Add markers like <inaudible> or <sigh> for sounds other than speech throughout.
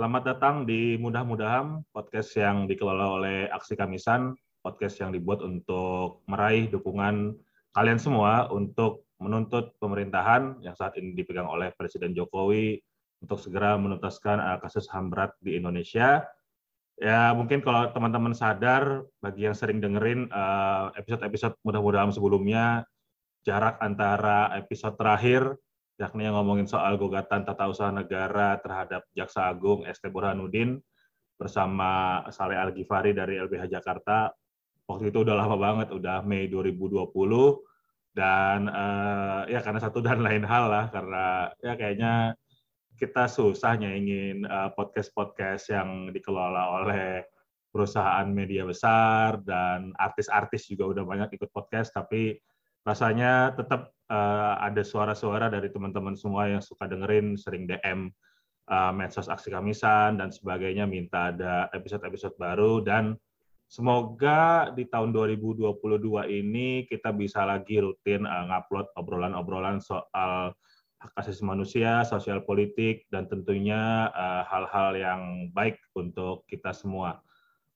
Selamat datang di Mudah-Mudahan, podcast yang dikelola oleh Aksi Kamisan, podcast yang dibuat untuk meraih dukungan kalian semua untuk menuntut pemerintahan yang saat ini dipegang oleh Presiden Jokowi untuk segera menuntaskan uh, kasus HAM berat di Indonesia. Ya mungkin kalau teman-teman sadar, bagi yang sering dengerin uh, episode-episode mudah-mudahan sebelumnya, jarak antara episode terakhir yakni yang ngomongin soal gugatan tata usaha negara terhadap Jaksa Agung ST Burhanuddin bersama Saleh Al Ghifari dari LBH Jakarta. Waktu itu udah lama banget, udah Mei 2020 dan uh, ya karena satu dan lain hal lah karena ya kayaknya kita susah nyaingin uh, podcast-podcast yang dikelola oleh perusahaan media besar dan artis-artis juga udah banyak ikut podcast tapi rasanya tetap uh, ada suara-suara dari teman-teman semua yang suka dengerin, sering DM uh, medsos aksi kamisan dan sebagainya, minta ada episode-episode baru dan semoga di tahun 2022 ini kita bisa lagi rutin uh, ngupload obrolan-obrolan soal hak asasi manusia, sosial politik, dan tentunya hal-hal uh, yang baik untuk kita semua.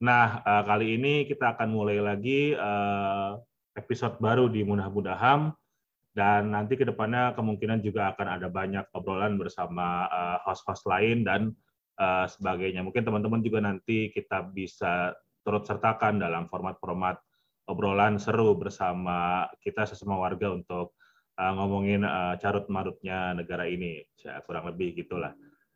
Nah, kali ini kita akan mulai lagi episode baru di Mudah-Mudahan dan nanti ke depannya kemungkinan juga akan ada banyak obrolan bersama uh, host-host lain dan uh, sebagainya. Mungkin teman-teman juga nanti kita bisa turut sertakan dalam format-format obrolan seru bersama kita sesama warga untuk uh, ngomongin uh, carut marutnya negara ini, ya, kurang lebih gitulah.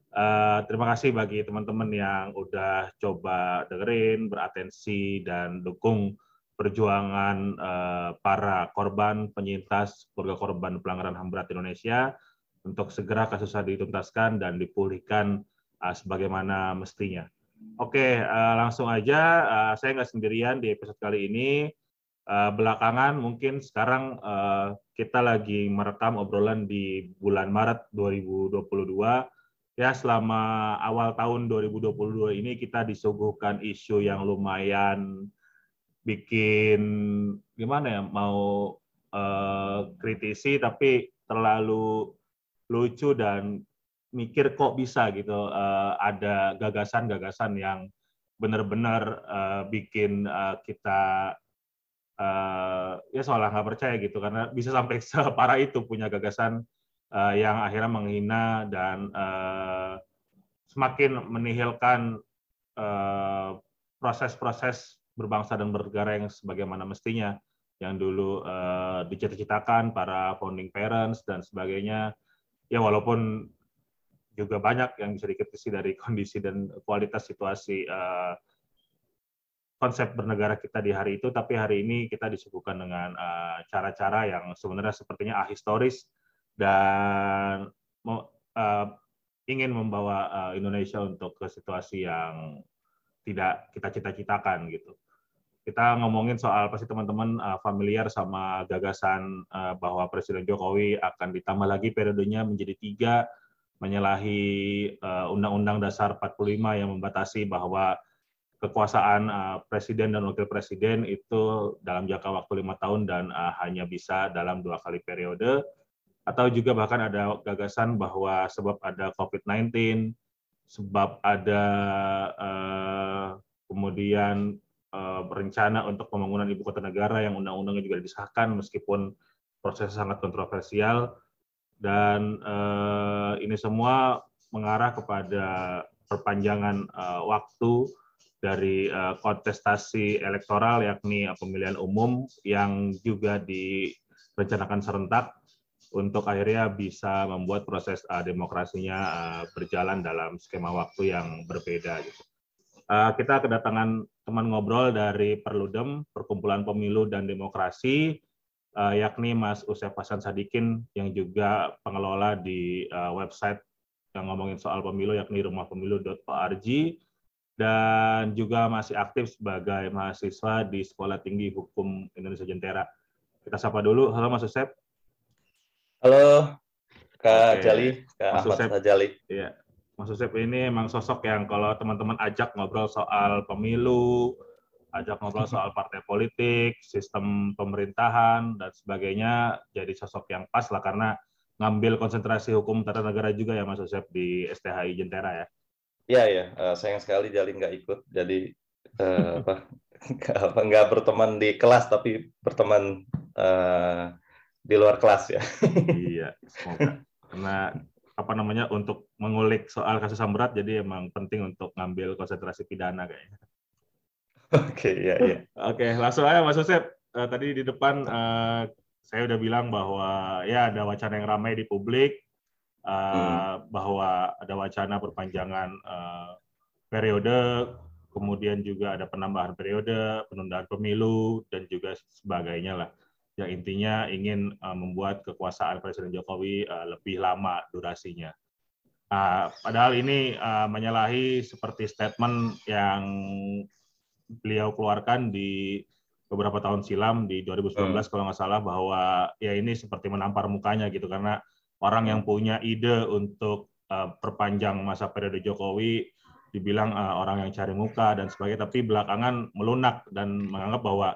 Uh, terima kasih bagi teman-teman yang udah coba dengerin, beratensi dan dukung perjuangan uh, para korban penyintas keluarga korban pelanggaran HAM berat Indonesia untuk segera kasusnya dituntaskan dan dipulihkan uh, sebagaimana mestinya. Oke, uh, langsung aja. Uh, saya nggak sendirian di episode kali ini. Uh, belakangan mungkin sekarang uh, kita lagi merekam obrolan di bulan Maret 2022. Ya, selama awal tahun 2022 ini kita disuguhkan isu yang lumayan bikin gimana ya mau uh, kritisi tapi terlalu lucu dan mikir kok bisa gitu uh, ada gagasan-gagasan yang benar-benar uh, bikin uh, kita uh, ya seolah nggak percaya gitu. Karena bisa sampai <laughs> separah itu punya gagasan uh, yang akhirnya menghina dan uh, semakin menihilkan proses-proses berbangsa dan bernegara yang sebagaimana mestinya yang dulu uh, dicita-citakan para founding parents dan sebagainya. Ya walaupun juga banyak yang bisa dikritisi dari kondisi dan kualitas situasi uh, konsep bernegara kita di hari itu tapi hari ini kita disuguhkan dengan eh, cara-cara uh, yang sebenarnya sepertinya ahistoris dan uh, ingin membawa Indonesia untuk ke situasi yang tidak kita cita-citakan gitu kita ngomongin soal pasti teman-teman uh, familiar sama gagasan uh, bahwa Presiden Jokowi akan ditambah lagi periodenya menjadi tiga, menyalahi uh, Undang-Undang Dasar 45 yang membatasi bahwa kekuasaan Presiden dan Wakil Presiden itu dalam jangka waktu lima tahun dan hanya bisa dalam dua kali periode, atau juga bahkan ada gagasan bahwa sebab ada COVID-19, sebab ada kemudian berencana untuk pembangunan ibu kota negara yang undang-undangnya juga disahkan meskipun proses sangat kontroversial dan uh, ini semua mengarah kepada perpanjangan uh, waktu dari uh, kontestasi elektoral yakni pemilihan umum yang juga direncanakan serentak untuk akhirnya bisa membuat proses demokrasinya berjalan dalam skema waktu yang berbeda gitu. Kita kedatangan teman ngobrol dari Perludem, Perkumpulan Pemilu dan Demokrasi, uh, yakni Mas Usef Hasan Sadikin yang juga pengelola di uh, website yang ngomongin soal pemilu yakni rumahpemilu.org dan juga masih aktif sebagai mahasiswa di Sekolah Tinggi Hukum Indonesia Jentera. Kita sapa dulu. Halo Mas Usef. Halo Kak Oke. Jali, Kak Mas Ahmad Jali. Iya. Mas Yusuf ini emang sosok yang kalau teman-teman ajak ngobrol soal pemilu, ajak ngobrol <laughs> soal partai politik, sistem pemerintahan dan sebagainya, jadi sosok yang pas lah karena ngambil konsentrasi hukum tata negara juga ya Mas Yusuf di STHI Jentera ya. Iya ya, uh, sayang sekali Jali nggak ikut. Jadi uh, <laughs> apa apa nggak berteman di kelas tapi berteman uh, di luar kelas ya. iya, semoga. <laughs> Karena apa namanya untuk mengulik soal kasus ham berat jadi emang penting untuk ngambil konsentrasi pidana kayaknya. Oke, okay, ya ya. Oke, okay, langsung aja Mas Yosef. Uh, tadi di depan uh, saya udah bilang bahwa ya ada wacana yang ramai di publik uh, hmm. bahwa ada wacana perpanjangan uh, periode kemudian juga ada penambahan periode, penundaan pemilu, dan juga sebagainya lah. Yang intinya ingin uh, membuat kekuasaan Presiden Jokowi uh, lebih lama durasinya. Uh, padahal ini uh, menyalahi seperti statement yang beliau keluarkan di beberapa tahun silam di 2019 hmm. kalau nggak salah bahwa ya ini seperti menampar mukanya gitu karena orang yang punya ide untuk uh, perpanjang masa periode Jokowi dibilang uh, orang yang cari muka dan sebagainya, tapi belakangan melunak dan menganggap bahwa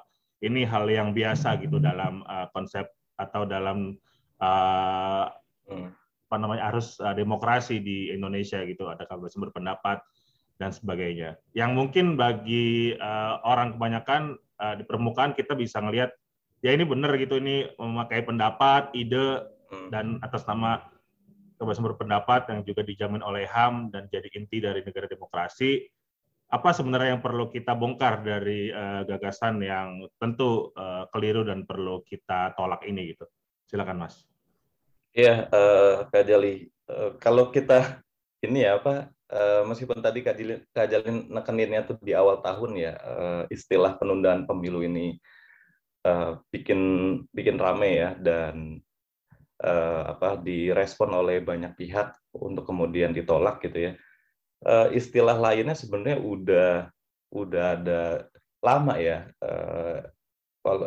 ini hal yang biasa gitu dalam uh, konsep atau dalam uh, apa namanya arus uh, demokrasi di Indonesia gitu, ada kebebasan berpendapat dan sebagainya. Yang mungkin bagi uh, orang kebanyakan uh, di permukaan kita bisa ngelihat ya ini benar gitu ini memakai pendapat, ide hmm. dan atas nama kebebasan berpendapat yang juga dijamin oleh HAM dan jadi inti dari negara demokrasi. Apa sebenarnya yang perlu kita bongkar dari uh, gagasan yang tentu uh, keliru dan perlu kita tolak ini gitu? Silakan Mas. Iya, uh, Kak Jali. Uh, kalau kita <laughs> ini ya apa uh, meskipun tadi Kak Jali, Kak Jali nekeninnya tuh di awal tahun ya uh, istilah penundaan pemilu ini uh, bikin bikin rame ya dan uh, apa direspon oleh banyak pihak untuk kemudian ditolak gitu ya. Istilah lainnya sebenarnya udah udah ada lama ya. Uh,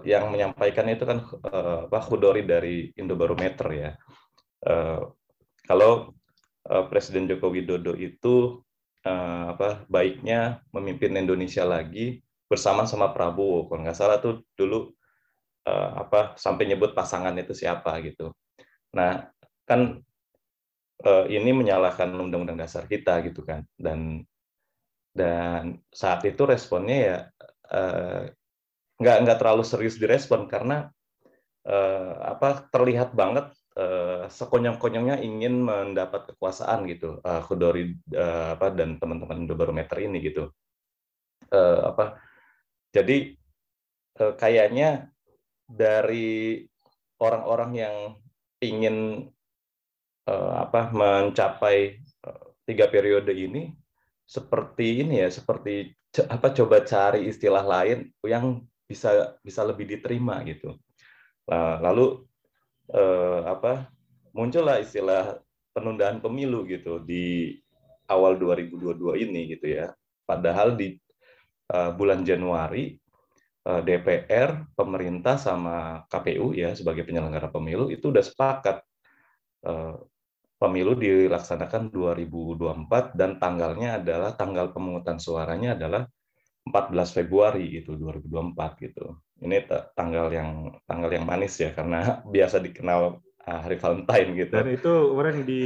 yang menyampaikan itu kan uh, apa Hudori dari Indobarometer ya. Uh, kalau uh, Presiden Joko Widodo itu uh, apa baiknya memimpin Indonesia lagi bersama sama Prabowo. Kalau nggak salah tuh dulu uh, apa sampai nyebut pasangan itu siapa gitu. Nah, kan uh, ini menyalahkan undang-undang dasar kita gitu kan. Dan dan saat itu responnya ya uh, nggak terlalu serius direspon karena uh, apa terlihat banget uh, sekonyong-konyongnya ingin mendapat kekuasaan gitu uh, Kudori uh, apa dan teman-teman Indobarometer ini gitu uh, apa jadi uh, kayaknya dari orang-orang yang ingin apa mencapai uh, tiga periode ini seperti ini ya seperti apa coba cari istilah lain yang bisa bisa lebih diterima gitu. Nah, lalu uh, apa muncullah istilah penundaan pemilu gitu di awal 2022 ini gitu ya. Padahal di uh, bulan Januari Eh, DPR, pemerintah sama KPU ya sebagai penyelenggara pemilu itu sudah sepakat eh, pemilu dilaksanakan 2024 dan tanggalnya adalah tanggal pemungutan suaranya adalah 14 Februari itu 2024 gitu. Ini tanggal yang tanggal yang manis ya karena <laughs> biasa dikenal ah, hari Valentine gitu. Dan itu kemarin di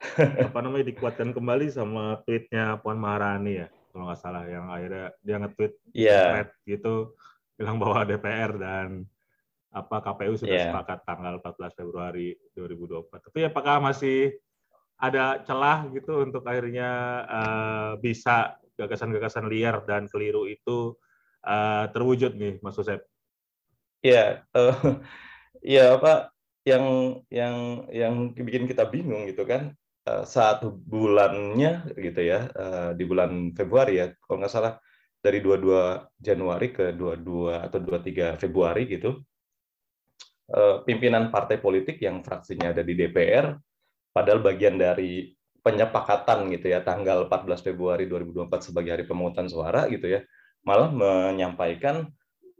<laughs> apa namanya dikuatkan kembali sama tweetnya Puan Maharani ya kalau nggak salah yang akhirnya dia nge-tweet yeah. gitu bilang bahwa DPR dan apa KPU sudah yeah. sepakat tanggal 14 Februari 2024. Tapi apakah masih ada celah gitu untuk akhirnya uh, bisa gagasan-gagasan liar dan keliru itu uh, terwujud nih, Mas Josep? Ya, uh, <laughs> ya apa yang yang yang bikin kita bingung gitu kan uh, satu bulannya gitu ya uh, di bulan Februari ya kalau nggak salah dari 22 Januari ke 22 atau 23 Februari gitu pimpinan partai politik yang fraksinya ada di DPR padahal bagian dari penyepakatan gitu ya tanggal 14 Februari 2024 sebagai hari pemungutan suara gitu ya malah menyampaikan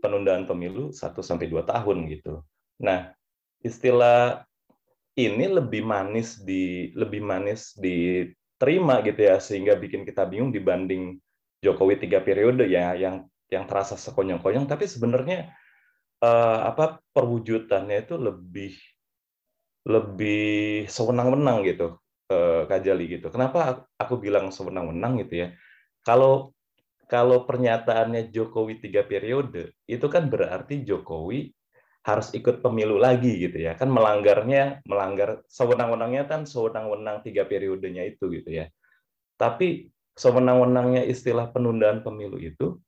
penundaan pemilu 1 sampai 2 tahun gitu. Nah, istilah ini lebih manis di lebih manis diterima gitu ya sehingga bikin kita bingung dibanding Jokowi tiga periode ya yang yang terasa sekonyong-konyong tapi sebenarnya uh, apa perwujudannya itu lebih lebih sewenang-wenang gitu uh, Kak Jali gitu. Kenapa aku bilang sewenang-wenang gitu ya? Kalau kalau pernyataannya Jokowi tiga periode, itu kan berarti Jokowi harus ikut pemilu lagi gitu ya. Kan melanggarnya, melanggar sewenang-wenangnya kan sewenang-wenang tiga periodenya itu gitu ya. Tapi sewenang-wenangnya istilah penundaan pemilu itu,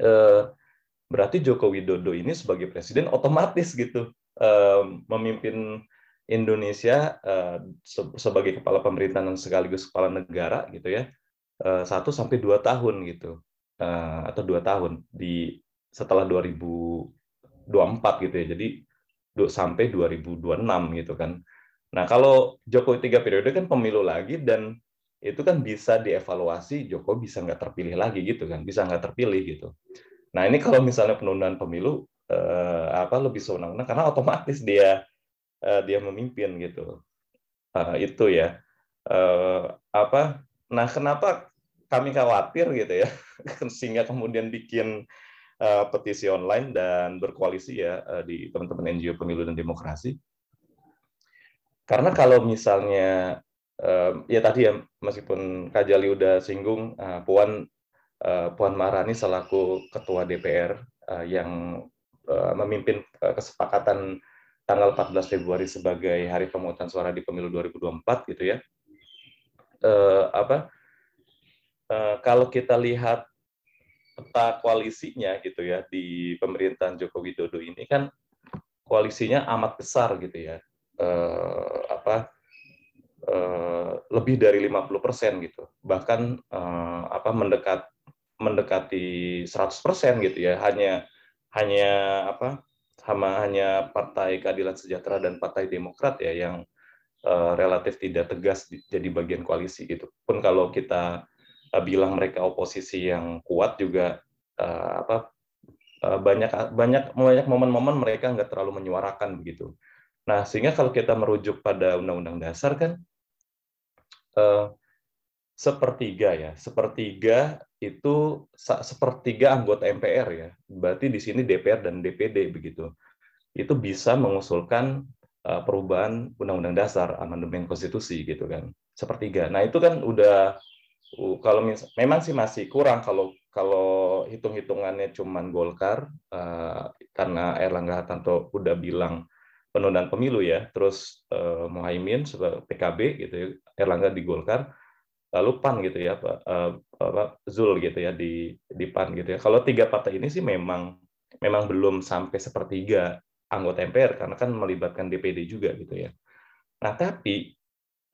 eh, berarti Joko Widodo ini sebagai presiden otomatis gitu eh, memimpin Indonesia eh, sebagai kepala pemerintahan sekaligus kepala negara gitu ya eh, satu sampai dua tahun gitu atau dua tahun di setelah 2024 gitu ya jadi sampai 2026 gitu kan. Nah kalau Jokowi tiga periode kan pemilu lagi dan itu kan bisa dievaluasi Jokowi bisa nggak terpilih lagi gitu kan bisa nggak terpilih gitu Nah ini kalau misalnya penundaan pemilu eh, apa lebih sewenang-wenang karena otomatis dia eh, dia memimpin gitu. Uh, itu ya. Uh, apa? Nah kenapa kami khawatir gitu ya <laughs> sehingga kemudian bikin uh, petisi online dan berkoalisi ya uh, di teman-teman NGO Pemilu dan Demokrasi. Karena kalau misalnya uh, ya tadi ya meskipun Kak Jali udah singgung uh, Puan Puan Maharani selaku Ketua DPR eh, yang uh, memimpin kesepakatan tanggal 14 Februari sebagai hari pemungutan suara di pemilu 2024 gitu ya. Apa kalau kita lihat peta koalisinya gitu ya di pemerintahan Joko Widodo ini kan koalisinya amat besar gitu ya. Apa lebih dari 50 persen gitu bahkan apa mendekat mendekati 100% gitu ya. Hanya hanya apa? sama hanya Partai Keadilan Sejahtera dan Partai Demokrat ya yang uh, relatif tidak tegas jadi bagian koalisi gitu. Pun kalau kita uh, bilang mereka oposisi yang kuat juga uh, apa banyak banyak banyak momen-momen mereka nggak terlalu menyuarakan begitu. Nah, sehingga kalau kita merujuk pada Undang-Undang Dasar kan uh, sepertiga ya, sepertiga itu sepertiga anggota MPR ya. Berarti di sini DPR dan DPD begitu. Itu bisa mengusulkan uh, perubahan Undang-Undang Dasar, amandemen konstitusi gitu kan. Sepertiga. Nah, itu kan udah kalau memang sih masih kurang kalau kalau hitung-hitungannya cuman Golkar uh, karena Erlangga Hartarto udah bilang penundaan pemilu ya, terus uh, Muhaimin sebagai PKB gitu ya, Erlangga di Golkar lalu PAN gitu ya Pak uh, Zul gitu ya di di PAN gitu ya. Kalau tiga partai ini sih memang memang belum sampai sepertiga anggota MPR karena kan melibatkan DPD juga gitu ya. Nah, tapi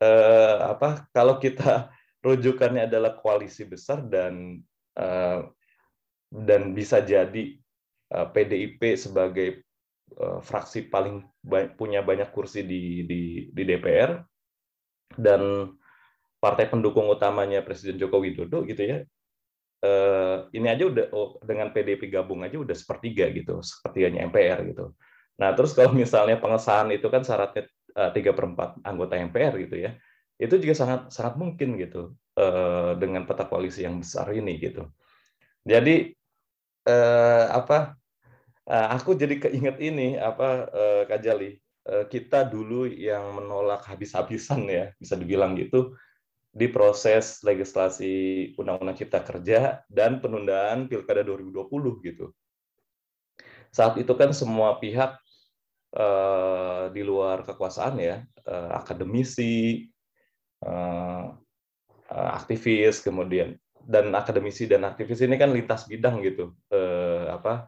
uh, apa kalau kita <laughs> rujukannya adalah koalisi besar dan uh, dan bisa jadi uh, PDIP sebagai uh, fraksi paling punya banyak kursi di di di DPR dan partai pendukung utamanya Presiden Joko Widodo gitu ya eh, ini aja udah oh, dengan PDP gabung aja udah sepertiga gitu sepertiganya MPR gitu. Nah terus kalau misalnya pengesahan itu kan syaratnya eh, tiga perempat anggota MPR gitu ya itu juga sangat sangat mungkin gitu eh, dengan peta koalisi yang besar ini gitu. Jadi eh, apa eh, aku jadi keinget ini apa eh, Kajali eh, kita dulu yang menolak habis-habisan ya bisa dibilang gitu di proses legislasi Undang-Undang Cipta Kerja dan penundaan Pilkada 2020 gitu. Saat itu kan semua pihak uh, di luar kekuasaan ya, uh, akademisi, uh, aktivis, kemudian dan akademisi dan aktivis ini kan lintas bidang gitu, uh, apa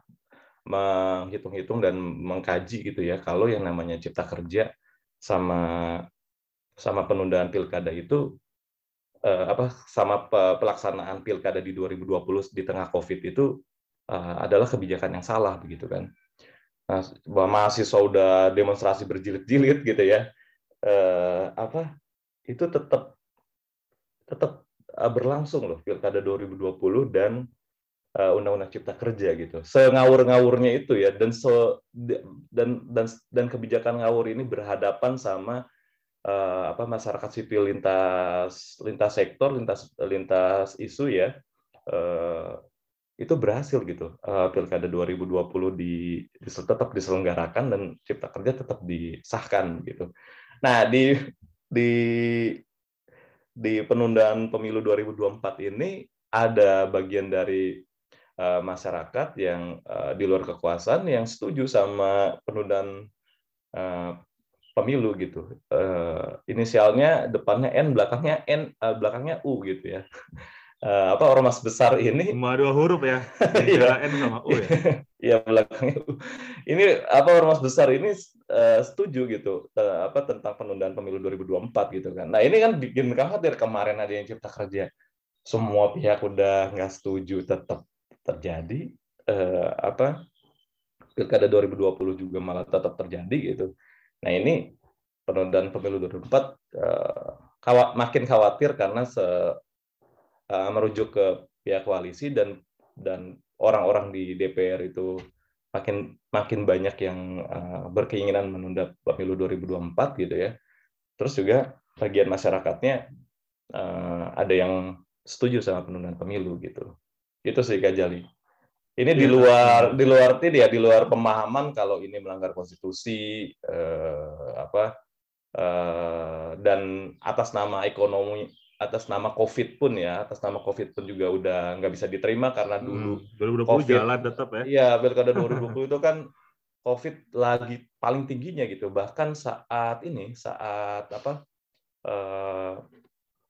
menghitung-hitung dan mengkaji gitu ya kalau yang namanya Cipta Kerja sama sama penundaan pilkada itu uh, apa sama pelaksanaan pilkada di 2020 di tengah COVID itu uh, adalah kebijakan yang salah begitu kan. Nah, mahasiswa udah demonstrasi berjilid-jilid gitu ya, uh, apa itu tetap tetap berlangsung loh pilkada 2020 dan undang-undang cipta kerja gitu sengawur-ngawurnya itu ya dan so dan dan dan kebijakan ngawur ini berhadapan sama uh, apa masyarakat sipil lintas lintas sektor lintas lintas isu ya uh, itu berhasil gitu. Uh, pilkada 2020 di, di tetap diselenggarakan dan cipta kerja tetap disahkan gitu. Nah di di di penundaan pemilu 2024 ini ada bagian dari uh, masyarakat yang uh, di luar kekuasaan yang setuju sama penundaan uh, pemilu gitu. Uh, inisialnya depannya N, belakangnya N, uh, belakangnya U gitu ya. Uh, <laughs> apa ormas besar ini? Cuma dua huruf ya. <laughs> Iya. N sama U ya? <laughs> Iya belakangnya U. Ini apa ormas besar ini uh, setuju gitu uh, apa tentang penundaan pemilu 2024 gitu kan. Nah ini kan bikin khawatir kemarin ada yang cipta kerja. Semua pihak udah nggak setuju tetap terjadi. Uh, apa pilkada 2020 juga malah tetap terjadi gitu nah ini penundaan pemilu 2024 uh, kawat, makin khawatir karena se uh, merujuk ke pihak koalisi dan dan orang-orang di DPR itu makin makin banyak yang uh, berkeinginan menunda pemilu 2024 gitu ya. Terus juga bagian masyarakatnya uh, ada yang setuju sama penundaan pemilu gitu. Itu sih Kak. Ini di iya, luar di luar tidak ya di luar pemahaman kalau ini melanggar konstitusi eh, apa eh, dan atas nama ekonomi atas nama COVID pun ya, atas nama COVID pun juga udah nggak bisa diterima karena hmm, dulu hmm, 2020 COVID, jalan tetap ya. Iya, pilkada 2020 <laughs> itu kan COVID lagi paling tingginya gitu. Bahkan saat ini, saat apa? Eh,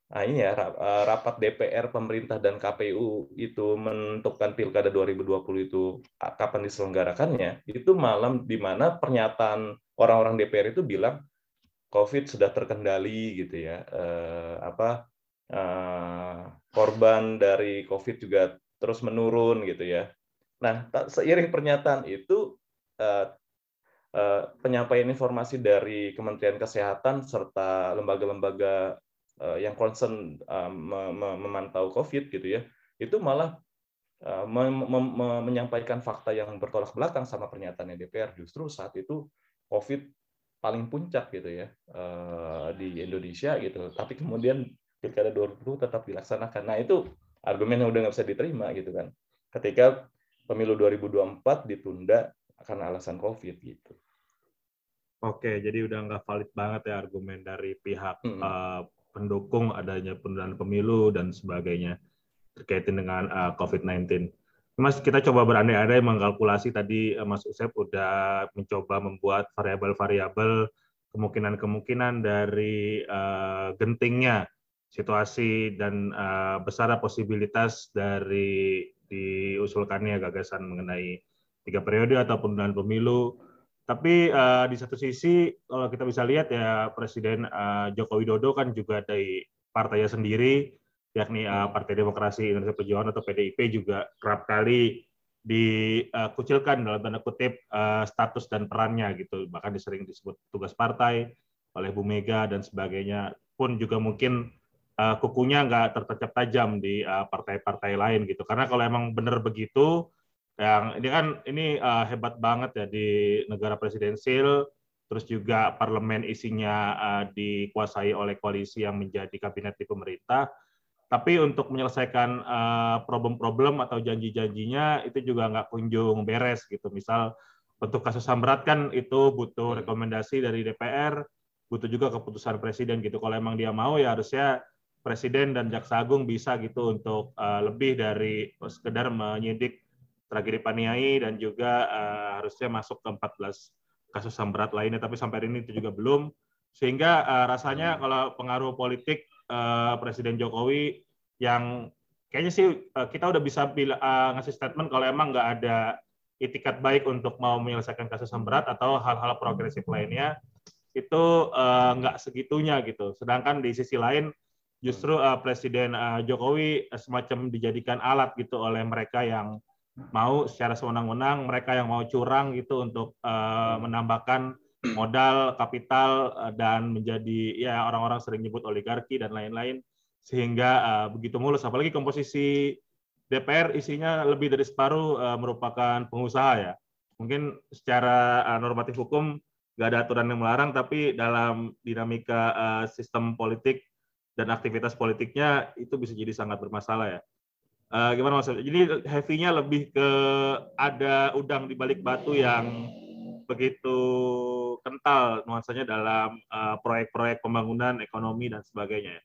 nah ini ya eh, rapat DPR, pemerintah dan KPU itu menentukan pilkada 2020 itu kapan diselenggarakannya, itu malam di mana pernyataan orang-orang DPR itu bilang COVID sudah terkendali gitu ya. Eh, apa Eh, korban dari COVID juga terus menurun gitu ya. Nah, seiring pernyataan itu eh, eh, penyampaian informasi dari Kementerian Kesehatan serta lembaga-lembaga yang concern memantau COVID gitu ya, itu malah menyampaikan fakta yang bertolak belakang sama pernyataannya DPR. Justru saat itu COVID paling puncak gitu ya di Indonesia gitu. Tapi kemudian pilkada 2020 tetap dilaksanakan. Nah itu argumen yang udah nggak bisa diterima gitu kan. Ketika pemilu 2024 ditunda karena alasan COVID gitu. Oke, jadi udah nggak valid banget ya argumen dari pihak hmm. uh, pendukung adanya penundaan pemilu dan sebagainya terkaitin dengan uh, eh, COVID-19. Mas, kita coba berandai-andai mengkalkulasi tadi uh, Mas Usep udah mencoba membuat variabel-variabel kemungkinan-kemungkinan dari uh, gentingnya situasi dan uh, besar posibilitas dari diusulkannya gagasan mengenai tiga periode atau penundaan pemilu. Tapi uh, di satu sisi kalau kita bisa lihat ya Presiden uh, Joko Widodo kan juga dari partainya sendiri yakni uh, Partai Demokrasi Indonesia Perjuangan atau PDIP juga kerap kali dikucilkan dalam tanda kutip uh, status dan perannya gitu bahkan disering disebut tugas partai oleh Bu Mega dan sebagainya pun juga mungkin uh, kukunya nggak tertancap tajam di partai-partai uh, lain gitu. Karena kalau emang benar begitu, yang ini kan ini uh, hebat banget ya di negara presidensil, terus juga parlemen isinya uh, dikuasai oleh koalisi yang menjadi kabinet di pemerintah. Tapi untuk menyelesaikan problem-problem uh, atau janji-janjinya itu juga nggak kunjung beres gitu. Misal untuk kasus ham berat kan itu butuh rekomendasi dari DPR, butuh juga keputusan presiden gitu. Kalau emang dia mau ya harusnya presiden dan jaksa agung bisa gitu untuk uh, lebih dari sekedar menyidik tragedi Paniai dan juga uh, harusnya masuk ke 14 kasus HAM berat lainnya. Tapi sampai hari ini itu juga belum. Sehingga uh, rasanya kalau pengaruh politik uh, Presiden Jokowi yang kayaknya sih uh, kita udah bisa bila, uh, ngasih statement kalau emang nggak ada itikat baik untuk mau menyelesaikan kasus HAM berat atau hal-hal progresif lainnya itu uh, nggak segitunya gitu. Sedangkan di sisi lain justru uh, Presiden uh, Jokowi semacam dijadikan alat gitu oleh mereka yang mau secara sewenang-wenang, mereka yang mau curang gitu untuk uh, menambahkan modal, kapital uh, dan menjadi ya orang-orang sering nyebut oligarki dan lain-lain sehingga uh, begitu mulus. Apalagi komposisi DPR isinya lebih dari separuh uh, merupakan pengusaha ya. Mungkin secara uh, normatif hukum nggak ada aturan yang melarang, tapi dalam dinamika uh, sistem politik dan aktivitas politiknya itu bisa jadi sangat bermasalah ya. Uh, gimana mas? Jadi heavy-nya lebih ke ada udang di balik batu yang begitu kental nuansanya dalam proyek-proyek uh, pembangunan ekonomi dan sebagainya.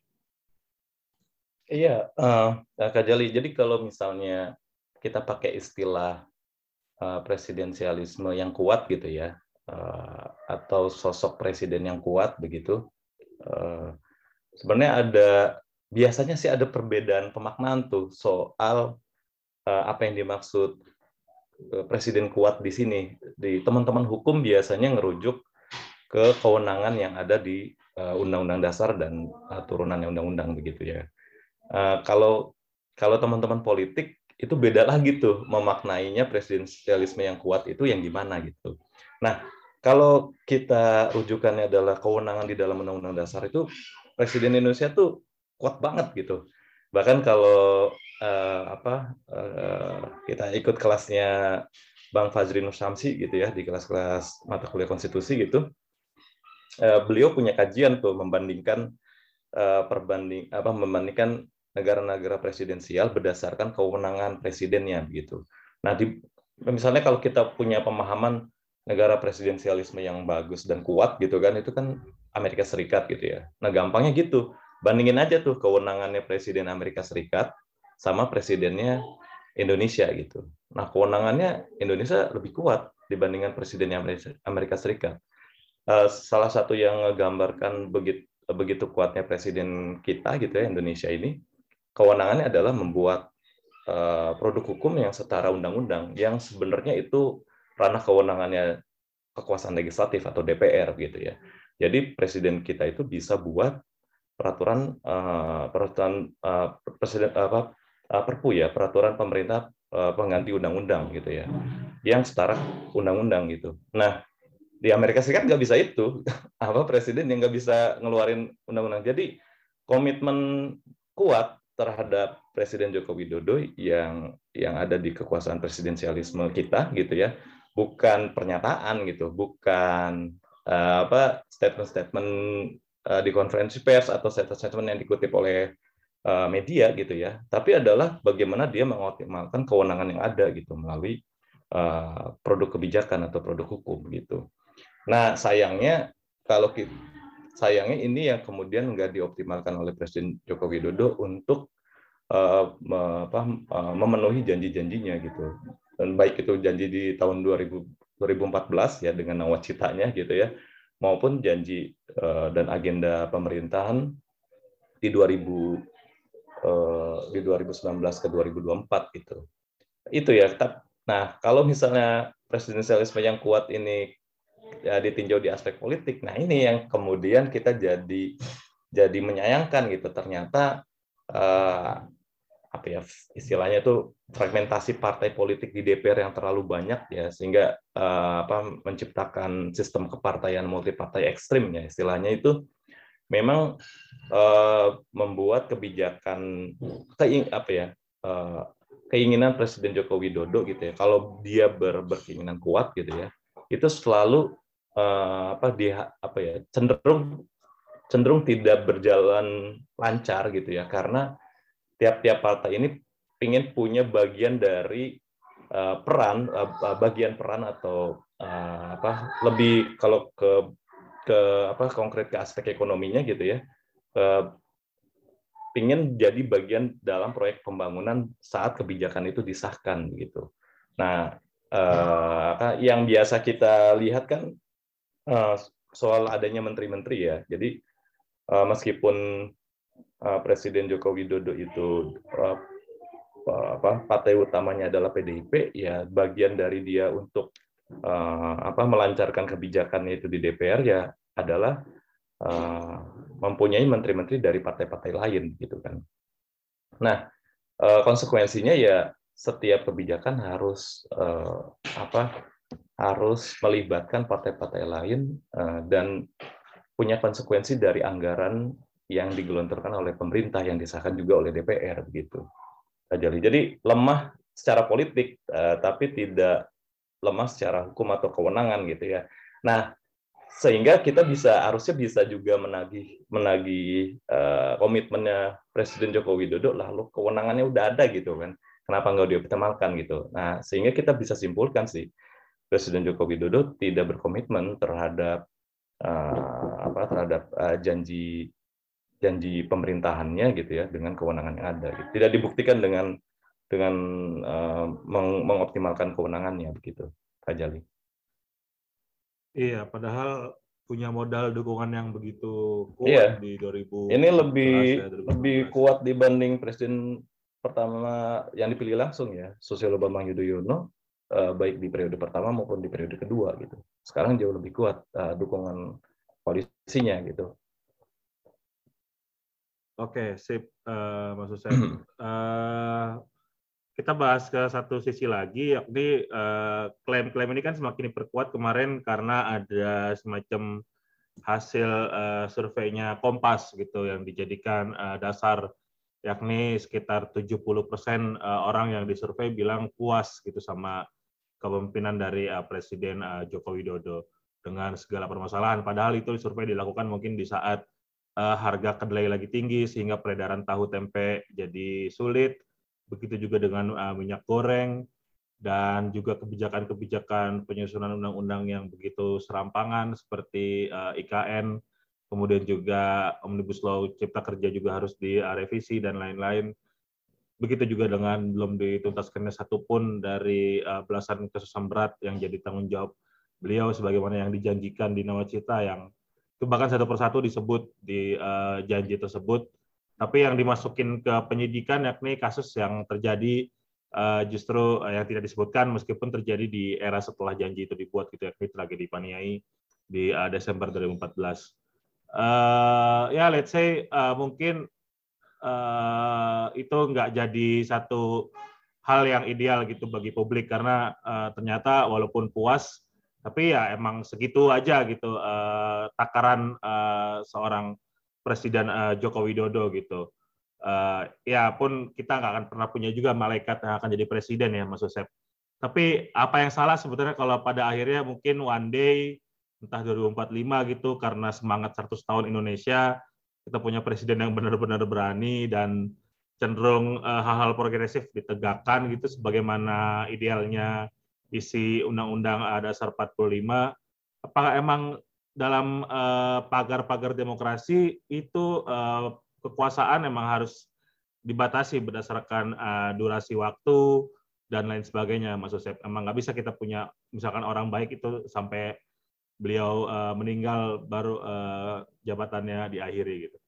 Iya, uh, Kak Jali. Jadi kalau misalnya kita pakai istilah uh, presidensialisme yang kuat gitu ya, uh, atau sosok presiden yang kuat begitu, uh, sebenarnya ada biasanya sih ada perbedaan pemaknaan tuh soal uh, apa yang dimaksud presiden kuat di sini. Di teman-teman hukum biasanya ngerujuk ke kewenangan yang ada di Undang-Undang Dasar dan turunannya Undang-Undang begitu ya. Eh, kalau kalau teman-teman politik itu beda <laughs> lagi tuh memaknainya presidensialisme yang kuat itu yang gimana gitu. Nah, kalau kita rujukannya adalah kewenangan di dalam Undang-Undang Dasar itu Presiden Indonesia tuh kuat banget gitu. Bahkan kalau uh, apa uh, kita ikut kelasnya Bang Fajri Nur Samsi gitu ya di kelas-kelas mata kuliah konstitusi gitu, uh, beliau punya kajian tuh membandingkan uh, perbanding apa membandingkan negara-negara presidensial berdasarkan kewenangan presidennya begitu. Nah, di, misalnya kalau kita punya pemahaman negara presidensialisme yang bagus dan kuat gitu kan, itu kan Amerika Serikat gitu ya. Nah, gampangnya gitu. Bandingin aja tuh kewenangannya presiden Amerika Serikat sama presidennya Indonesia gitu. Nah, kewenangannya Indonesia lebih kuat dibandingkan presidennya Amerika Serikat. Eh, salah satu yang menggambarkan begitu begitu kuatnya presiden kita gitu ya Indonesia ini kewenangannya adalah membuat uh, produk hukum yang setara undang-undang yang sebenarnya itu ranah kewenangannya kekuasaan legislatif atau DPR gitu ya. Jadi presiden kita itu bisa buat peraturan uh, peraturan uh, presiden apa uh, perpu ya peraturan pemerintah uh, pengganti undang-undang gitu ya yang setara undang-undang gitu. Nah di Amerika Serikat nggak bisa itu <laughs> apa presiden yang nggak bisa ngeluarin undang-undang. Jadi komitmen kuat terhadap Presiden Joko Widodo yang yang ada di kekuasaan presidensialisme kita gitu ya bukan pernyataan gitu bukan uh, apa statement-statement uh, di konferensi pers atau statement-statement yang dikutip oleh uh, media gitu ya tapi adalah bagaimana dia mengoptimalkan kewenangan yang ada gitu melalui uh, produk kebijakan atau produk hukum gitu nah sayangnya kalau kita sayangnya ini yang kemudian nggak dioptimalkan oleh Presiden Joko Widodo untuk uh, uh, memenuhi janji-janjinya gitu. Dan baik itu janji di tahun 2000, 2014 ya dengan nawacitanya gitu ya, maupun janji uh, dan agenda pemerintahan di 2000 uh, di 2019 ke 2024 gitu. Itu ya. Nah, kalau misalnya presidensialisme yang kuat ini ya ditinjau di aspek politik. Nah ini yang kemudian kita jadi jadi menyayangkan gitu. Ternyata uh, apa ya istilahnya itu fragmentasi partai politik di DPR yang terlalu banyak ya sehingga uh, apa menciptakan sistem kepartaian multipartai ekstrim ya istilahnya itu memang uh, membuat kebijakan keing apa ya uh, keinginan Presiden Joko Widodo gitu ya kalau dia ber, berkeinginan kuat gitu ya itu selalu uh, apa dia apa ya cenderung cenderung tidak berjalan lancar gitu ya karena tiap-tiap partai ini ingin punya bagian dari uh, peran uh, bagian peran atau uh, apa lebih kalau ke ke apa konkret ke aspek ekonominya gitu ya uh, ingin jadi bagian dalam proyek pembangunan saat kebijakan itu disahkan gitu. Nah, uh, yang biasa kita lihat kan uh, soal adanya menteri-menteri ya. Jadi uh, meskipun uh, Presiden Joko Widodo itu uh, apa partai utamanya adalah PDIP, ya bagian dari dia untuk uh, apa melancarkan kebijakannya itu di DPR ya adalah mempunyai menteri-menteri dari partai-partai lain gitu kan. Nah, konsekuensinya ya setiap kebijakan harus apa harus melibatkan partai-partai lain dan punya konsekuensi dari anggaran yang digelontorkan oleh pemerintah yang disahkan juga oleh DPR begitu. Jadi lemah secara politik uh, tapi tidak lemah secara hukum atau kewenangan gitu ya. Nah, sehingga kita bisa harusnya bisa juga menagih menagih uh, komitmennya Presiden Joko Widodo lalu kewenangannya udah ada gitu kan kenapa nggak dioptimalkan gitu nah sehingga kita bisa simpulkan sih Presiden Joko Widodo tidak berkomitmen terhadap uh, apa terhadap uh, janji janji pemerintahannya gitu ya dengan kewenangan yang ada. Gitu. Tidak dibuktikan dengan dengan uh, meng mengoptimalkan kewenangannya begitu, Pak Jali. Iya, padahal punya modal dukungan yang begitu kuat iya. di 2000. Ini lebih ya, lebih kuat dibanding presiden pertama yang dipilih langsung ya, Susilo Bambang Yudhoyono, uh, baik di periode pertama maupun di periode kedua gitu. Sekarang jauh lebih kuat uh, dukungan koalisinya gitu. Oke, sip, uh, Mas Hussein. uh, kita bahas ke satu sisi lagi, yakni klaim-klaim uh, ini kan semakin diperkuat kemarin karena ada semacam hasil uh, surveinya Kompas gitu yang dijadikan uh, dasar, yakni sekitar 70 persen uh, orang yang disurvei bilang puas gitu sama kepemimpinan dari uh, Presiden uh, Joko Widodo dengan segala permasalahan. Padahal itu survei dilakukan mungkin di saat uh, harga kedelai lagi tinggi sehingga peredaran tahu tempe jadi sulit. Begitu juga dengan uh, minyak goreng dan juga kebijakan-kebijakan penyusunan undang-undang yang begitu serampangan seperti uh, IKN, kemudian juga Omnibus Law Cipta Kerja juga harus direvisi dan lain-lain. Begitu juga dengan belum dituntaskannya satupun dari uh, belasan kasus berat yang jadi tanggung jawab beliau sebagaimana yang dijanjikan di Nawacita yang itu bahkan satu persatu disebut di uh, janji tersebut. Tapi yang dimasukin ke penyidikan yakni kasus yang terjadi uh, justru uh, yang tidak disebutkan meskipun terjadi di era setelah janji itu dibuat gitu yakni tragedi Paniai di uh, Desember 2014. Uh, ya let's say uh, mungkin uh, itu nggak jadi satu hal yang ideal gitu bagi publik karena uh, ternyata walaupun puas tapi ya emang segitu aja gitu uh, takaran uh, seorang presiden uh, Joko Widodo gitu. Uh, ya pun kita nggak akan pernah punya juga malaikat yang akan jadi presiden ya Mas Yosef tapi apa yang salah sebetulnya kalau pada akhirnya mungkin one day entah 2045 gitu karena semangat 100 tahun Indonesia kita punya presiden yang benar-benar berani dan cenderung hal-hal uh, progresif ditegakkan gitu sebagaimana idealnya isi Undang-Undang Dasar 45, apakah emang dalam eh, pagar-pagar uh, demokrasi itu uh, kekuasaan memang harus dibatasi berdasarkan uh, durasi waktu dan lain sebagainya, Mas Yosef. Emang nggak bisa kita punya misalkan orang baik itu sampai beliau uh, meninggal baru uh, jabatannya diakhiri gitu.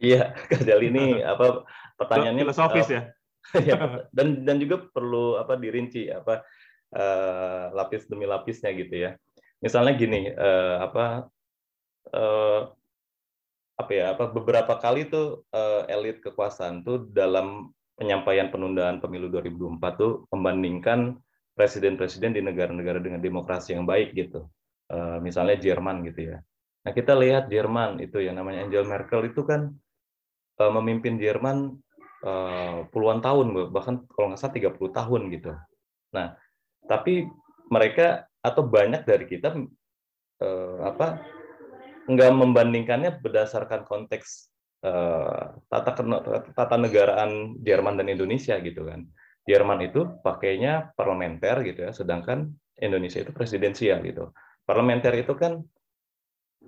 Iya, kali ini <laughs> apa pertanyaannya filosofis uh, ya <laughs> ya, dan dan juga perlu apa dirinci apa uh, lapis demi lapisnya gitu ya. Misalnya gini, uh, apa uh, apa ya apa beberapa kali tuh uh, elit kekuasaan tuh dalam penyampaian penundaan pemilu 2024 tuh membandingkan presiden-presiden di negara-negara dengan demokrasi yang baik gitu. Uh, misalnya Jerman gitu ya. Nah kita lihat Jerman itu yang namanya Angela Merkel itu kan memimpin Jerman uh, puluhan tahun bahkan kalau nggak salah 30 tahun gitu. Nah, tapi mereka atau banyak dari kita uh, apa nggak membandingkannya berdasarkan konteks uh, tata tata negaraan Jerman dan Indonesia gitu kan. Jerman itu pakainya parlementer gitu ya, sedangkan Indonesia itu presidensial gitu. Parlementer itu kan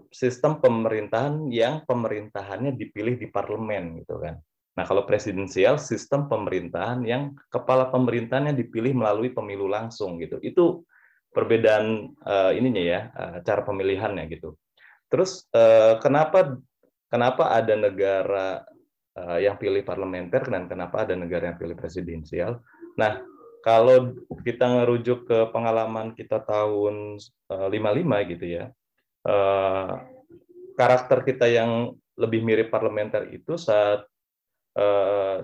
sistem pemerintahan yang pemerintahannya dipilih di parlemen gitu kan. Nah, kalau presidensial sistem pemerintahan yang kepala pemerintahannya dipilih melalui pemilu langsung gitu. Itu perbedaan uh, ininya ya, uh, cara pemilihannya gitu. Terus uh, kenapa kenapa ada negara uh, yang pilih parlementer dan kenapa ada negara yang pilih presidensial? Nah, kalau kita ngerujuk ke pengalaman kita tahun uh, 55 gitu ya. Uh, karakter kita yang lebih mirip parlementer itu saat